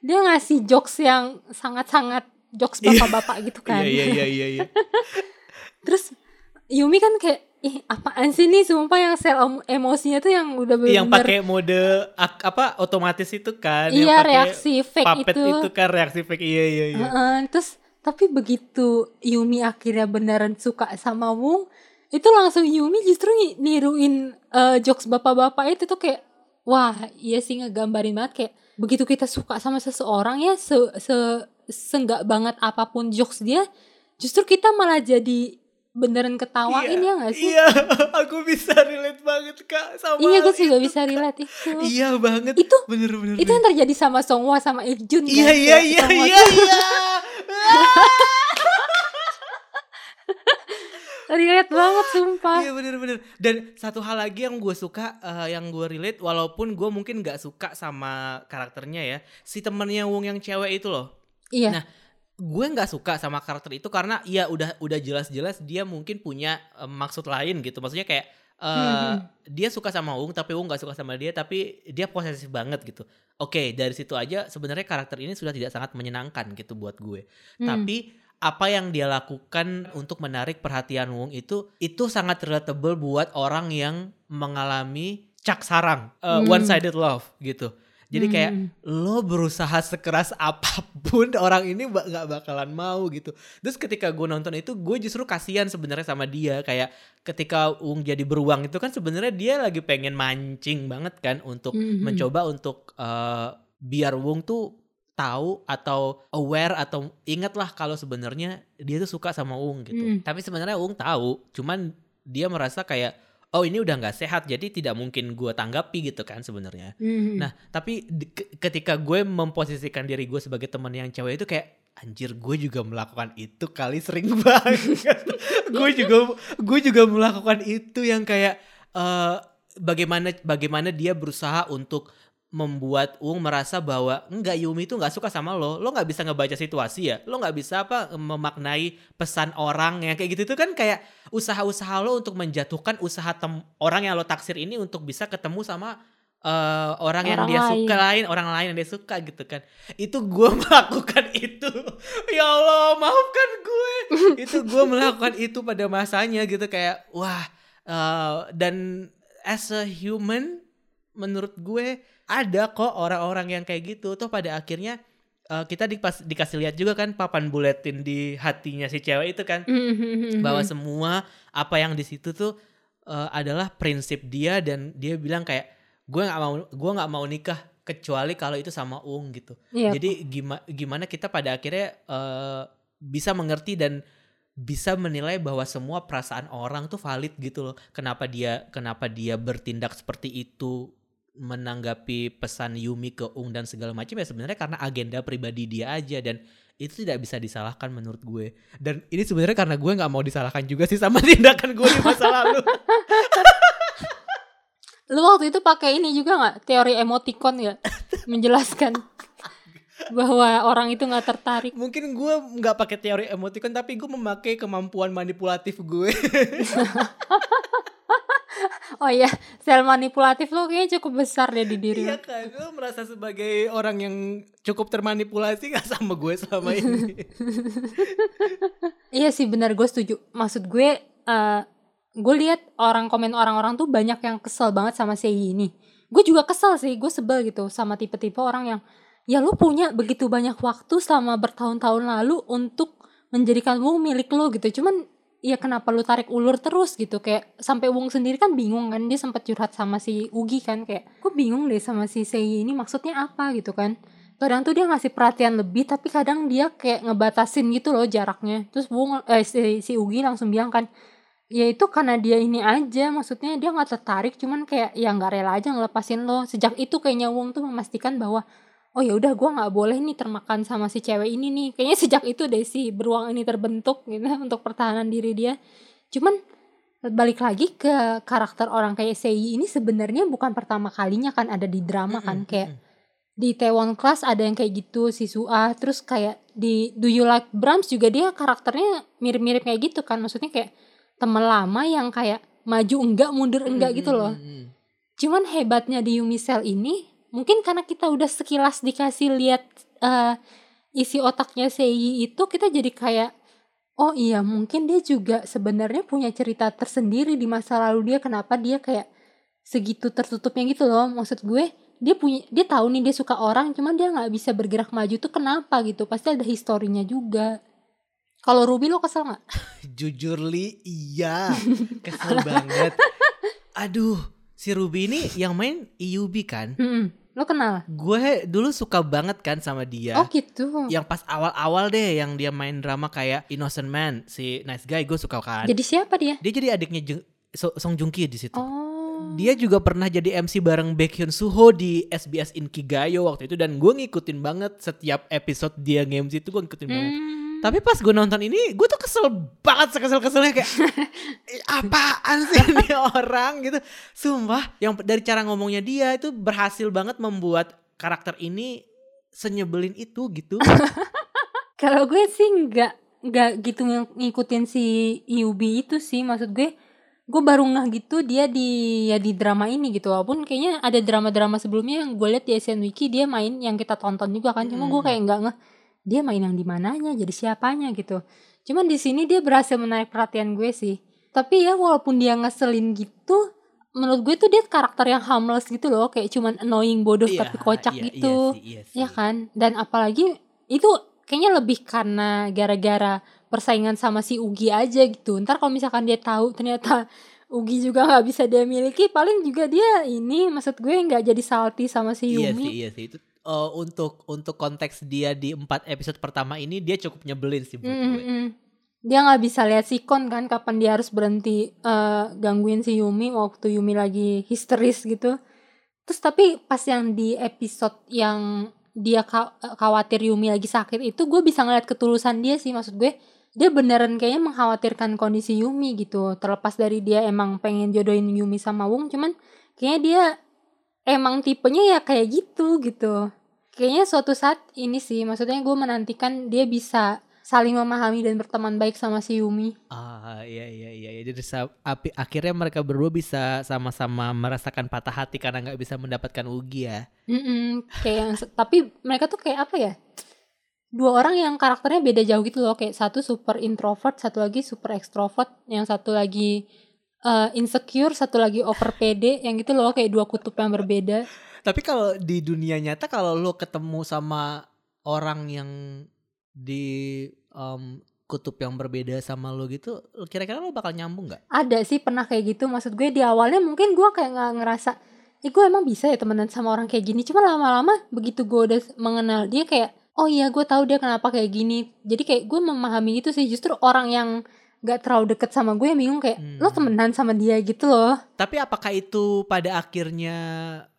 dia ngasih jokes yang sangat-sangat jokes bapak-bapak gitu kan. Iya iya iya iya. iya. Terus Yumi kan kayak ih apaan sih nih sumpah yang sel em- emosinya tuh yang udah bener yang pakai mode ak- apa otomatis itu kan yang iya reaksi fake puppet itu. itu. kan reaksi fake iya iya iya. Heeh, terus tapi begitu Yumi akhirnya beneran suka sama Wong itu langsung Yumi justru ni- niruin eh, jokes bapak-bapak itu tuh kayak wah iya sih ngegambarin banget kayak begitu kita suka sama seseorang ya se se senggak banget apa pun jokes dia justru kita malah jadi beneran ketawain Iya, ya gak sih? Iya, aku bisa relate banget kak sama Iya, gue juga itu, bisa relate itu. Iya banget. Itu- bener bener. Itu yang terjadi sama Songhwa sama Ikjun kan? Iya iya iya iya iya. relate banget sumpah. Iya bener bener. Dan satu hal lagi yang gue suka, eh, yang gue relate, walaupun gue mungkin gak suka sama karakternya ya, si temennya Wong yang cewek itu loh. Iya. Nah, gue nggak suka sama karakter itu karena ya udah udah jelas-jelas dia mungkin punya eh, maksud lain gitu. Maksudnya kayak eh, Hmm. dia suka sama Wong tapi Wong nggak suka sama dia tapi dia posesif banget gitu. Oke dari situ aja sebenarnya karakter ini sudah tidak sangat menyenangkan gitu buat gue. Hmm. Tapi apa yang dia lakukan untuk menarik perhatian Wong itu itu sangat relatable buat orang yang mengalami cak sarang, uh, Hmm. one sided love gitu. Jadi kayak Hmm. lo berusaha sekeras apa pun orang ini nggak bakalan mau gitu. Terus ketika gue nonton itu gue justru kasihan sebenarnya sama dia kayak ketika Wong jadi beruang itu kan sebenarnya dia lagi pengen mancing banget kan untuk Mhm. mencoba untuk eh, biar Wong tuh tahu atau aware atau ingatlah kalau sebenarnya dia tuh suka sama Wong gitu. Hmm. Tapi sebenarnya Wong tahu, cuman dia merasa kayak oh ini udah nggak sehat jadi tidak mungkin gue tanggapi gitu kan sebenarnya. Hmm. Nah, tapi ke- ketika gue memposisikan diri gue sebagai teman yang cewek itu kayak anjir gue juga melakukan itu kali sering banget. gue juga gue juga melakukan itu yang kayak eh bagaimana bagaimana dia berusaha untuk membuat Ung merasa bahwa enggak Yumi itu nggak suka sama lo, lo nggak bisa ngebaca situasi ya, lo nggak bisa apa memaknai pesan orang yang kayak gitu itu kan kayak usaha-usaha lo untuk menjatuhkan usaha tem orang yang lo taksir ini untuk bisa ketemu sama eh, orang, yang Orang dia lain. suka lain, orang lain yang dia suka gitu kan. Itu gue melakukan itu, ya Allah maafkan gue. itu gue melakukan itu pada masanya gitu kayak wah eh, dan as a human menurut gue ada kok orang-orang yang kayak gitu tuh pada akhirnya eh, kita dipas- dikasih lihat juga kan papan buletin di hatinya si cewek itu kan Mhm. bahwa semua apa yang di situ tuh eh, adalah prinsip dia dan dia bilang kayak gue nggak mau gue nggak mau nikah kecuali kalau itu sama Ung gitu Iya. jadi gimana gimana kita pada akhirnya eh, bisa mengerti dan bisa menilai bahwa semua perasaan orang tuh valid gitu loh. Kenapa dia kenapa dia bertindak seperti itu menanggapi pesan Yumi ke Ung dan segala macam ya sebenarnya karena agenda pribadi dia aja dan itu tidak bisa disalahkan menurut gue. Dan ini sebenarnya karena gue nggak mau disalahkan juga sih sama tindakan gue di masa lalu. Lu waktu itu pakai ini juga nggak teori emoticon ya menjelaskan bahwa orang itu nggak tertarik. Mungkin gue nggak pakai teori emoticon tapi gue memakai kemampuan manipulatif gue. Oh iya, sel manipulatif lo kayaknya cukup besar deh di diri Iya lo. kan, gue merasa sebagai orang yang cukup termanipulasi gak sama gue selama ini. Iya sih benar gue setuju. Maksud gue, eh gue lihat orang komen orang-orang tuh banyak yang kesel banget sama Sei ini. Gue juga kesel sih, gue sebel gitu sama tipe-tipe orang yang ya lu punya begitu banyak waktu selama bertahun-tahun lalu untuk menjadikan Wong milik lo gitu. Cuman ya kenapa lu tarik ulur terus? gitu. Kayak sampai Wong sendiri kan bingung kan dia sempat curhat sama si Ugi kan kayak gue bingung deh sama si Sei ini maksudnya apa? gitu kan. Kadang tuh dia ngasih perhatian lebih tapi kadang dia kayak ngebatasin gitu loh jaraknya. Terus Wong eh, si, si Ugi langsung bilang kan ya itu karena dia ini aja maksudnya dia nggak tertarik cuman kayak ya nggak rela aja ngelepasin lo. Sejak itu kayaknya Wong tuh memastikan bahwa oh ya udah gua nggak boleh nih termakan sama si cewek ini nih. Kayaknya sejak itu deh si beruang ini terbentuk gitu untuk pertahanan diri dia. Cuman balik lagi ke karakter orang kayak Sei ini sebenarnya bukan pertama kalinya kan ada di drama kan. Kayak di Taiwan Class ada yang kayak gitu si Sua. Terus kayak di Do You Like Brahms juga dia karakternya mirip-mirip kayak gitu kan. Maksudnya kayak teman lama yang kayak maju enggak mundur enggak gitu loh. cuman hebatnya di Yumi Cell ini mungkin karena kita udah sekilas dikasih lihat eh, isi otaknya Sei itu kita jadi kayak oh iya mungkin dia juga sebenarnya punya cerita tersendiri di masa lalu dia kenapa dia kayak segitu tertutupnya gitu loh maksud gue dia punya dia tahu nih dia suka orang cuman dia nggak bisa bergerak maju tuh kenapa gitu pasti ada historinya juga kalau Ruby lo kesel nggak Jujur li, iya. Kesel banget. Aduh, si Ruby ini yang main IUB kan? Hmm, lo kenal Gue dulu suka banget kan sama dia. oh gitu Yang pas awal-awal deh yang dia main drama kayak Innocent Man, si Nice Guy gue suka kan. jadi siapa dia Dia jadi adiknya Jung- So- Song Joong Ki di situ. oh Dia juga pernah jadi MC bareng Baekhyun Suho di SBS Inkigayo waktu itu dan gue ngikutin banget setiap episode dia nge-MC itu gue ngikutin banget. Hmm. Tapi pas gue nonton ini, gue tuh kesel banget sekesel-keselnya kayak "Ih, apaan sih ini orang gitu. Sumpah, yang dari cara ngomongnya dia itu berhasil banget membuat karakter ini senyebelin itu gitu. Kalau gue sih nggak nggak gitu ng- ngikutin si Yubi itu sih maksud gue gue baru ngeh gitu dia di ya di drama ini gitu walaupun kayaknya ada drama-drama sebelumnya yang gue lihat di Asian Wiki dia main yang kita tonton juga kan cuma gue kayak nggak ngeh dia main yang di mananya jadi siapanya gitu cuman di sini dia berhasil menarik perhatian gue sih tapi ya walaupun dia ngeselin gitu menurut gue tuh dia karakter yang harmless gitu loh kayak cuman annoying bodoh Iya, tapi kocak iya, gitu Iya sih, iya sih. Ya kan? Dan apalagi itu kayaknya lebih karena gara-gara persaingan sama si Ugi aja gitu. Ntar kalau misalkan dia tahu ternyata Ugi juga nggak bisa dia miliki, paling juga dia ini maksud gue nggak jadi salty sama si Iya Yumi. sih, iya sih. Itu eh, untuk untuk konteks dia di empat episode pertama ini dia cukup nyebelin sih buat Mm, gue. mm, mm. Dia nggak bisa lihat si Kon kan kapan dia harus berhenti eh, gangguin si Yumi waktu Yumi lagi histeris gitu. Terus tapi pas yang di episode yang dia ka- khawatir Yumi lagi sakit itu gue bisa ngeliat ketulusan dia sih maksud gue dia beneran kayaknya mengkhawatirkan kondisi Yumi gitu terlepas dari dia emang pengen jodohin Yumi sama Wong cuman kayaknya dia emang tipenya ya kayak gitu gitu kayaknya suatu saat ini sih maksudnya gue menantikan dia bisa saling memahami dan berteman baik sama si Yumi. Ah iya iya iya iya. jadi api, akhirnya mereka berdua bisa sama-sama merasakan patah hati karena nggak bisa mendapatkan Ugi ya. Mm-mm, kayak yang tapi mereka tuh kayak apa ya? Dua orang yang karakternya beda jauh gitu loh. Kayak satu super introvert satu lagi super extrovert yang satu lagi eh, insecure satu lagi over pede yang gitu loh. Kayak dua kutub yang berbeda Tapi kalau di dunia nyata kalau lo ketemu sama orang yang di em, kutub yang berbeda sama lo gitu, kira-kira lo bakal nyambung nggak? ada sih pernah kayak gitu. Maksud gue di awalnya mungkin gue kayak nggak ngerasa eh gue emang bisa ya temenan sama orang kayak gini. Cuma lama-lama begitu gue udah mengenal dia kayak oh iya gue tahu dia kenapa kayak gini. Jadi kayak gue memahami itu sih. Justru orang yang nggak terlalu deket sama gue yang bingung kayak Hmm. lo temenan sama dia gitu loh. Tapi apakah itu pada akhirnya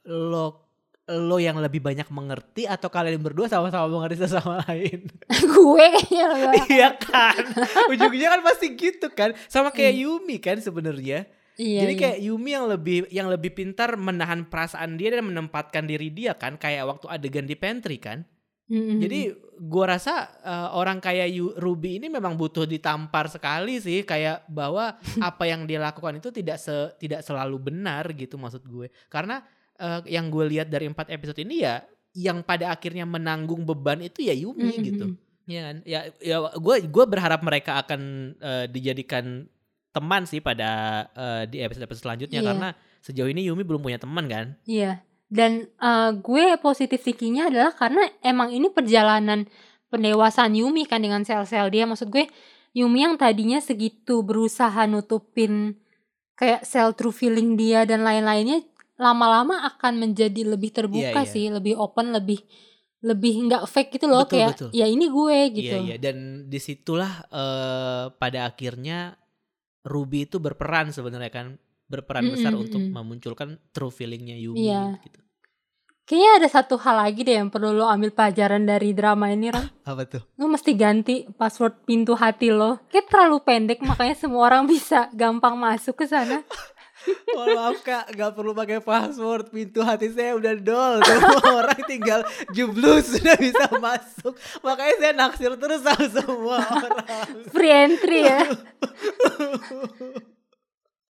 lo lo yang lebih banyak mengerti atau kalian berdua sama-sama mengerti sama lain? gue kayaknya lah iya kan, ujungnya kan pasti gitu kan, sama kayak Yumi kan sebenarnya. iya, Jadi iya. kayak Yumi yang lebih yang lebih pintar menahan perasaan dia dan menempatkan diri dia kan, kayak waktu adegan di pantry kan. Mm-mm. Jadi gua rasa eh, orang kayak Yu- Ruby ini memang butuh ditampar sekali sih kayak bahwa apa yang dia lakukan itu tidak se tidak selalu benar gitu maksud gue. Karena eh, yang gue lihat dari empat episode ini ya yang pada akhirnya menanggung beban itu ya Yumi Mm-mm. gitu. Ya kan? Ya ya gue gue berharap mereka akan eh, dijadikan teman sih pada eh, di episode-episode selanjutnya Iya. karena sejauh ini Yumi belum punya teman kan. Iya. Dan eh, gue positif thinkingnya adalah karena emang ini perjalanan pendewasaan Yumi kan dengan sel-sel dia. Maksud gue Yumi yang tadinya segitu berusaha nutupin kayak sel true feeling dia dan lain-lainnya lama-lama akan menjadi lebih terbuka Iya, iya. sih, lebih open, lebih lebih nggak fake gitu loh Betul, kayak betul. ya ini gue gitu. Iya iya dan di situlah eh pada akhirnya Ruby itu berperan sebenarnya kan berperan Mm, besar mm, untuk memunculkan true feelingnya Yumi Iya. gitu. Kayaknya ada satu hal lagi deh yang perlu lo ambil pelajaran dari drama ini, Ron. Apa tuh? Lo mesti ganti password pintu hati lo. Kayak terlalu pendek makanya semua orang bisa gampang masuk ke sana. Mohon maaf kak, gak perlu pakai password pintu hati saya udah dol. Semua orang tinggal jublus sudah bisa masuk. Makanya saya naksir terus sama semua orang. Free entry ya.